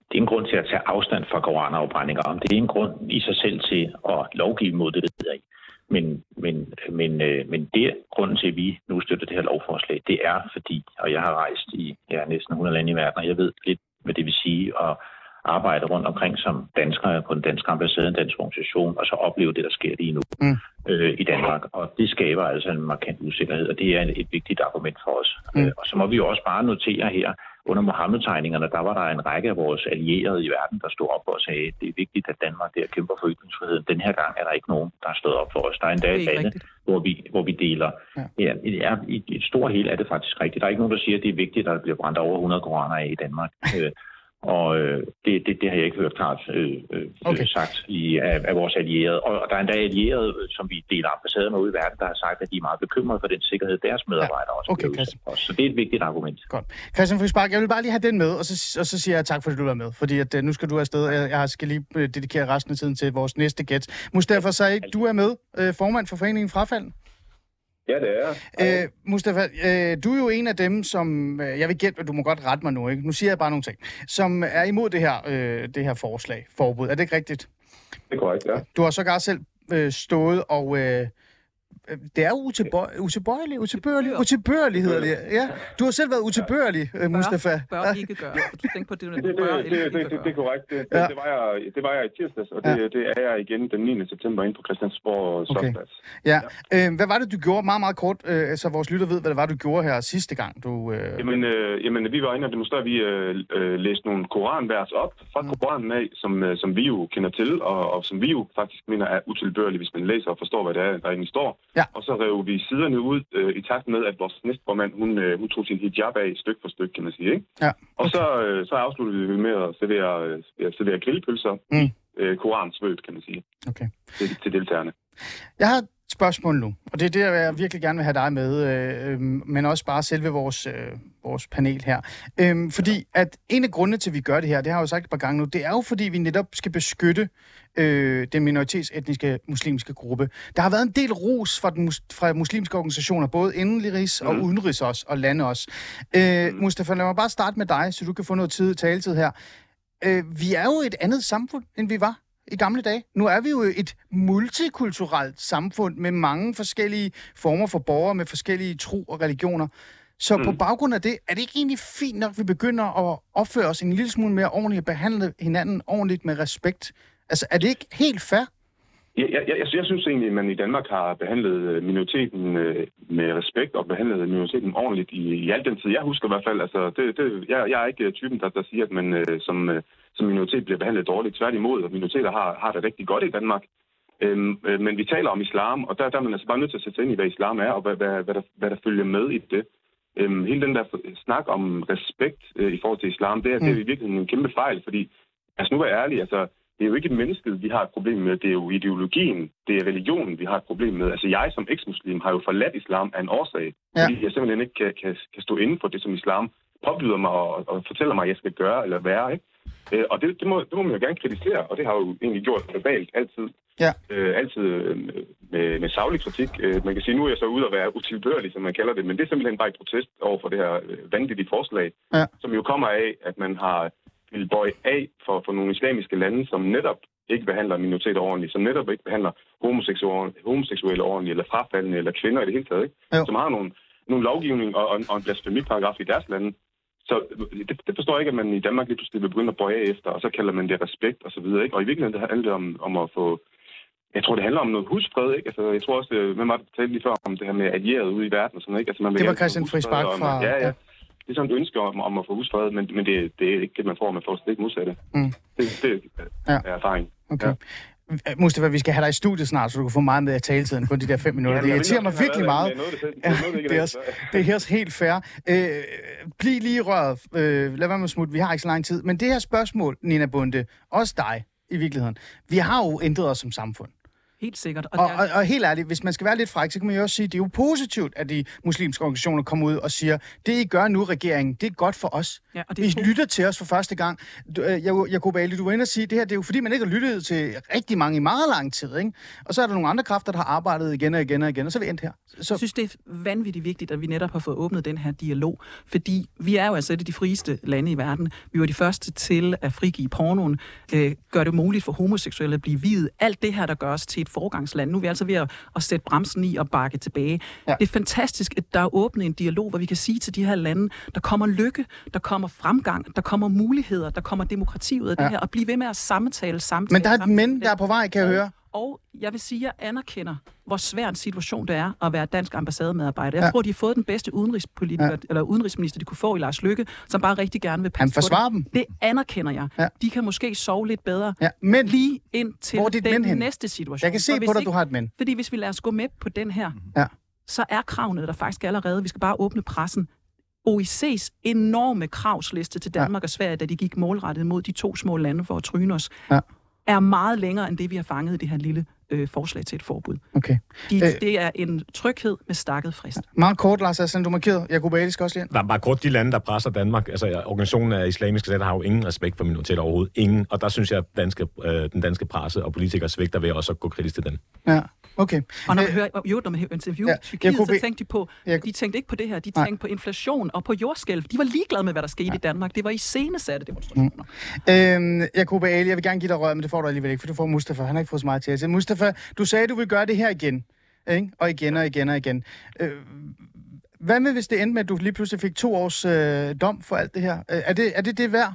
Det er en grund til at tage afstand fra koranafbrændinger. Om det er en grund i sig selv til at lovgive mod det, det hedder ikke. Men, men, men, øh, men det grunden til, at vi nu støtter det her lovforslag, det er fordi, og jeg har rejst i ja, næsten 100 lande i verden, og jeg ved lidt, hvad det vil sige at arbejde rundt omkring som danskere på den danske ambassade, en dansk organisation, og så opleve det, der sker lige nu mm. øh, i Danmark. Og det skaber altså en markant usikkerhed, og det er et vigtigt argument for os. Mm. Øh, og så må vi jo også bare notere her, under Mohammed-tegningerne, der var der en række af vores allierede i verden, der stod op og sagde, at det er vigtigt, at Danmark der kæmper for ytringsfriheden. Den her gang er der ikke nogen, der har stået op for os. Der er endda et lande, hvor vi, hvor vi deler. Ja. Ja, det er, i et stort hele er det faktisk rigtigt. Der er ikke nogen, der siger, at det er vigtigt, at der bliver brændt over 100 koraner af i Danmark. Øh, og øh, det, det, det har jeg ikke hørt klart øh, øh, okay. sagt i, af, af vores allierede. Og, og der er endda allierede, som vi deler ambassader med ude i verden, der har sagt, at de er meget bekymrede for den sikkerhed, deres medarbejdere ja. okay, også også. Så det er et vigtigt argument. Godt. Christian Friisbak, jeg vil bare lige have den med, og så, og så siger jeg tak, fordi du er med. Fordi at, uh, nu skal du afsted. Jeg, jeg skal lige uh, dedikere resten af tiden til vores næste gæst. Mustafa Said, du er med, formand for Foreningen Frafald. Ja, det er øh, Mustafa, øh, du er jo en af dem, som... Øh, jeg vil gætte, du må godt rette mig nu, ikke? Nu siger jeg bare nogle ting. Som er imod det her, øh, det her forslag, forbud. Er det ikke rigtigt? Det er korrekt, ja. Du har sågar selv øh, stået og... Øh, Øh, det er utilbøjelig, utilbørlig, utilbørlig hedder det. Ja. Du har selv været utilbørlig, ja. Øh, Mustafa. Bør, bør ikke gøre. Du tænker på det, det, det, bør det, det, det, det, er korrekt. Det, ja. det, var jeg, det var jeg i tirsdags, og det, ja. det er jeg igen den 9. september inde på Christiansborg Slottsplads. Okay. Ja. ja. Øh, hvad var det, du gjorde? Meget, meget kort, øh, så vores lytter ved, hvad det var, du gjorde her sidste gang. Du, øh... jamen, øh, jamen, vi var inde og demonstrere. Vi øh, øh, læste nogle koranvers op fra mm. Koranen af, som, øh, som vi jo kender til, og, og som vi jo faktisk mener er utilbørlige, hvis man læser og forstår, hvad det er, der egentlig står. Ja. Og så rev vi siderne ud øh, i takt med, at vores næstformand, hun, øh, hun tog sin hijab af styk for styk, kan man sige. Ikke? Ja. Okay. Og så, øh, så afsluttede vi med at servere, øh, servere grillpølser mm. i øh, koransvøbt, kan man sige, okay. til, til deltagerne. Jeg har spørgsmål nu, og det er det, jeg virkelig gerne vil have dig med, øh, men også bare selve vores, øh, vores panel her. Øh, fordi at en af grundene til, at vi gør det her, det har jeg jo sagt et par gange nu, det er jo fordi, vi netop skal beskytte øh, den minoritetsetniske muslimske gruppe. Der har været en del ros fra, den, fra muslimske organisationer, både indenrigs og mm. udenrigs også, og lande også. Øh, mm. Mustafa, lad mig bare starte med dig, så du kan få noget tid, taletid her. Øh, vi er jo et andet samfund, end vi var i gamle dage. Nu er vi jo et multikulturelt samfund med mange forskellige former for borgere med forskellige tro og religioner. Så mm. på baggrund af det, er det ikke egentlig fint nok, at vi begynder at opføre os en lille smule mere ordentligt og behandle hinanden ordentligt med respekt? Altså, er det ikke helt fair? Ja, jeg, jeg, jeg synes egentlig, at man i Danmark har behandlet øh, minoriteten øh, med respekt og behandlet minoriteten ordentligt i, i al den tid. Jeg husker i hvert fald, altså, det, det, jeg, jeg er ikke typen, der, der siger, at man øh, som, som minoritet bliver behandlet dårligt. Tværtimod, og minoriteter har, har det rigtig godt i Danmark. Øhm, øh, men vi taler om islam, og der, der er man altså bare nødt til at sætte sig ind i, hvad islam er, og hvad, hvad, hvad, der, hvad der følger med i det. Øhm, hele den der snak om respekt øh, i forhold til islam, det er, mm. det er i virkeligheden en kæmpe fejl, fordi, altså nu er ærlig, altså, det er jo ikke mennesket, vi har et problem med, det er jo ideologien, det er religionen, vi har et problem med. Altså jeg som eksmuslim har jo forladt islam af en årsag, ja. fordi jeg simpelthen ikke kan, kan, kan stå inden for det, som islam påbyder mig og, og fortæller mig, at jeg skal gøre eller være. Ikke? Øh, og det, det, må, det må man jo gerne kritisere, og det har jo egentlig gjort verbalt altid. Ja. Øh, altid øh, med, med savlig kritik. Øh, man kan sige, nu er jeg så ude at være utilbørlig, som man kalder det, men det er simpelthen bare et protest over for det her øh, vanvittige forslag, ja. som jo kommer af, at man har vil bøje af for, for nogle islamiske lande, som netop ikke behandler minoriteter ordentligt, som netop ikke behandler homoseksuelle, homoseksuelle ordentligt, eller frafaldende, eller kvinder i det hele taget, ikke? som har nogle, nogle lovgivning og, og, og en blasfemiparagraf i deres lande, så det, det forstår jeg ikke, at man i Danmark lige pludselig vil begynde at bøje efter, og så kalder man det respekt og så videre. Ikke? Og i virkeligheden det handler det om, om at få... Jeg tror, det handler om noget husfred, ikke? Altså, jeg tror også, hvem var det, der talte lige før om det her med allieret ude i verden og sådan noget, ikke? Altså, man det var Christian Friis Bak fra... Ja, ja. Det er sådan et ønske om, om at få husfred, men, men det, det er ikke det, man får. Man får slet ikke modsatte. Mm. Det, det er ja. erfaring. Okay. Ja. Mustafa, vi skal have dig i studiet snart, så du kan få meget med af taletiden på de der fem minutter. Ja, det irriterer mig virkelig meget. Det er, også, det er også helt fair. Øh, bliv lige røret. Øh, lad være med at smutte. Vi har ikke så lang tid. Men det her spørgsmål, Nina Bunde, også dig i virkeligheden. Vi har jo ændret os som samfund. Helt sikkert. Og, og, og, og helt ærligt, hvis man skal være lidt fræk, så kan man jo også sige, at det er jo positivt, at de muslimske organisationer kommer ud og siger, det I gør nu, regeringen, det er godt for os. Ja, og det I lytter til os for første gang. Øh, Jacob Ali, du var inde og sige, det her det er jo fordi, man ikke har lyttet til rigtig mange i meget lang tid. Ikke? Og så er der nogle andre kræfter, der har arbejdet igen og igen og igen, og så er vi endt her. Så... Jeg synes, det er vanvittigt vigtigt, at vi netop har fået åbnet den her dialog, fordi vi er jo altså et af de frieste lande i verden. Vi var de første til at frigive pornoen, øh, gøre det muligt for homoseksuelle at blive videt. Alt det her, der gør os til et forgangsland. Nu er vi altså ved at, at sætte bremsen i og bakke tilbage. Ja. Det er fantastisk, at der er åbnet en dialog, hvor vi kan sige til de her lande, der kommer lykke, der kommer fremgang, der kommer muligheder, der kommer demokrati ud af ja. det her, og blive ved med at samtale, samtale. Men der er et men, der er på vej, kan jeg høre. Og jeg vil sige, at jeg anerkender, hvor svær en situation det er at være dansk ambassademedarbejder. Jeg ja. tror, de har fået den bedste udenrigspolitiker, ja. eller udenrigsminister, de kunne få i Lars Lykke, som bare rigtig gerne vil passe Han på det. dem. Det anerkender jeg. Ja. De kan måske sove lidt bedre ja. men, lige ind til den men næste situation. Jeg kan se på dig, du har et men. Fordi hvis vi lader os gå med på den her, ja. så er kravene der faktisk allerede. Vi skal bare åbne pressen. OIC's enorme kravsliste til Danmark ja. og Sverige, da de gik målrettet mod de to små lande for at tryne os, ja er meget længere end det, vi har fanget i det her lille øh, forslag til et forbud. Okay. De, øh, det er en tryghed med stakket frist. Meget kort, Lars Aslan, du markerede. Jacob Ali skal også lige Der er bare kort de lande, der presser Danmark. Altså, organisationen af islamiske stater har jo ingen respekt for minoriteter overhovedet. Ingen. Og der synes jeg, at danske, øh, den danske presse og politikere svigter ved også at gå kritisk til den. Ja. Okay. Og når man hører, jo, når man hører interview ja, Tyrkiet, så tænkte de på, jeg... de tænkte ikke på det her, de tænkte Nej. på inflation og på jordskælv. De var ligeglade med, hvad der skete ja. i Danmark. Det var i scenesatte demonstrationer. Mm. Øhm, Jacob Ali, jeg vil gerne give dig rød, men det får du alligevel ikke, for du får Mustafa. Han har ikke fået så meget til. Mustafa, du sagde, du vil gøre det her igen. Ikke? Og igen og igen og igen. Øh, hvad med, hvis det endte med, at du lige pludselig fik to års øh, dom for alt det her? Øh, er det er det, det værd?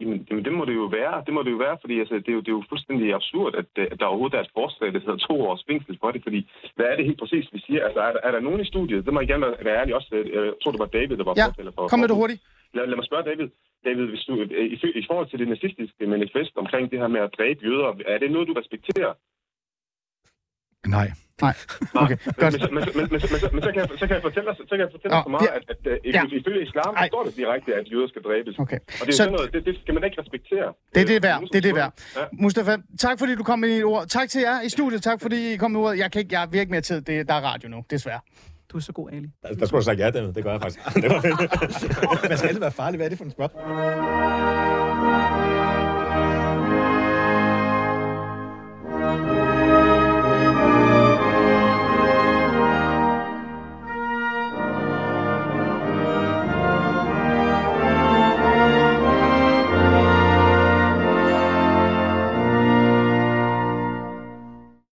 Jamen, jamen, det må det jo være. Det må det jo være, fordi altså, det, er jo, det er jo fuldstændig absurd, at, at der overhovedet er et forslag, der hedder to års fængsel for det, fordi hvad er det helt præcis, vi siger? Altså, er der, er der nogen i studiet? Det må jeg gerne være ærlig også. Jeg tror, det var David, der var ja, fortæller for. kom med det hurtigt. Lad, lad mig spørge David. David, hvis du, i, i forhold til det nazistiske manifest omkring det her med at dræbe jøder, er det noget, du respekterer? Nej. Nej, okay, godt. Men, så- men, men, men, men, så- men så kan jeg, så kan jeg fortælle dig, så kan jeg fortælle dig så meget, at, at, at Ja. ifølge islam, Ej. så står det direkte, at jøder skal dræbes. Okay. Og det er Så- så... sådan noget, det, det skal man ikke respektere. Det er det værd, det er det værd. Ja. Mustafa, tak fordi du kom med dit ord. Tak til jer i studiet, tak fordi I kom med ordet. Jeg kan ikke, jeg har virkelig mere tid, det, der er radio nu, desværre. Du er så god, Ali. Der skulle du have sagt ja, det, det gør jeg faktisk. Det var fedt. Man skal altid være farlig. Hvad er det for en spørgsmål?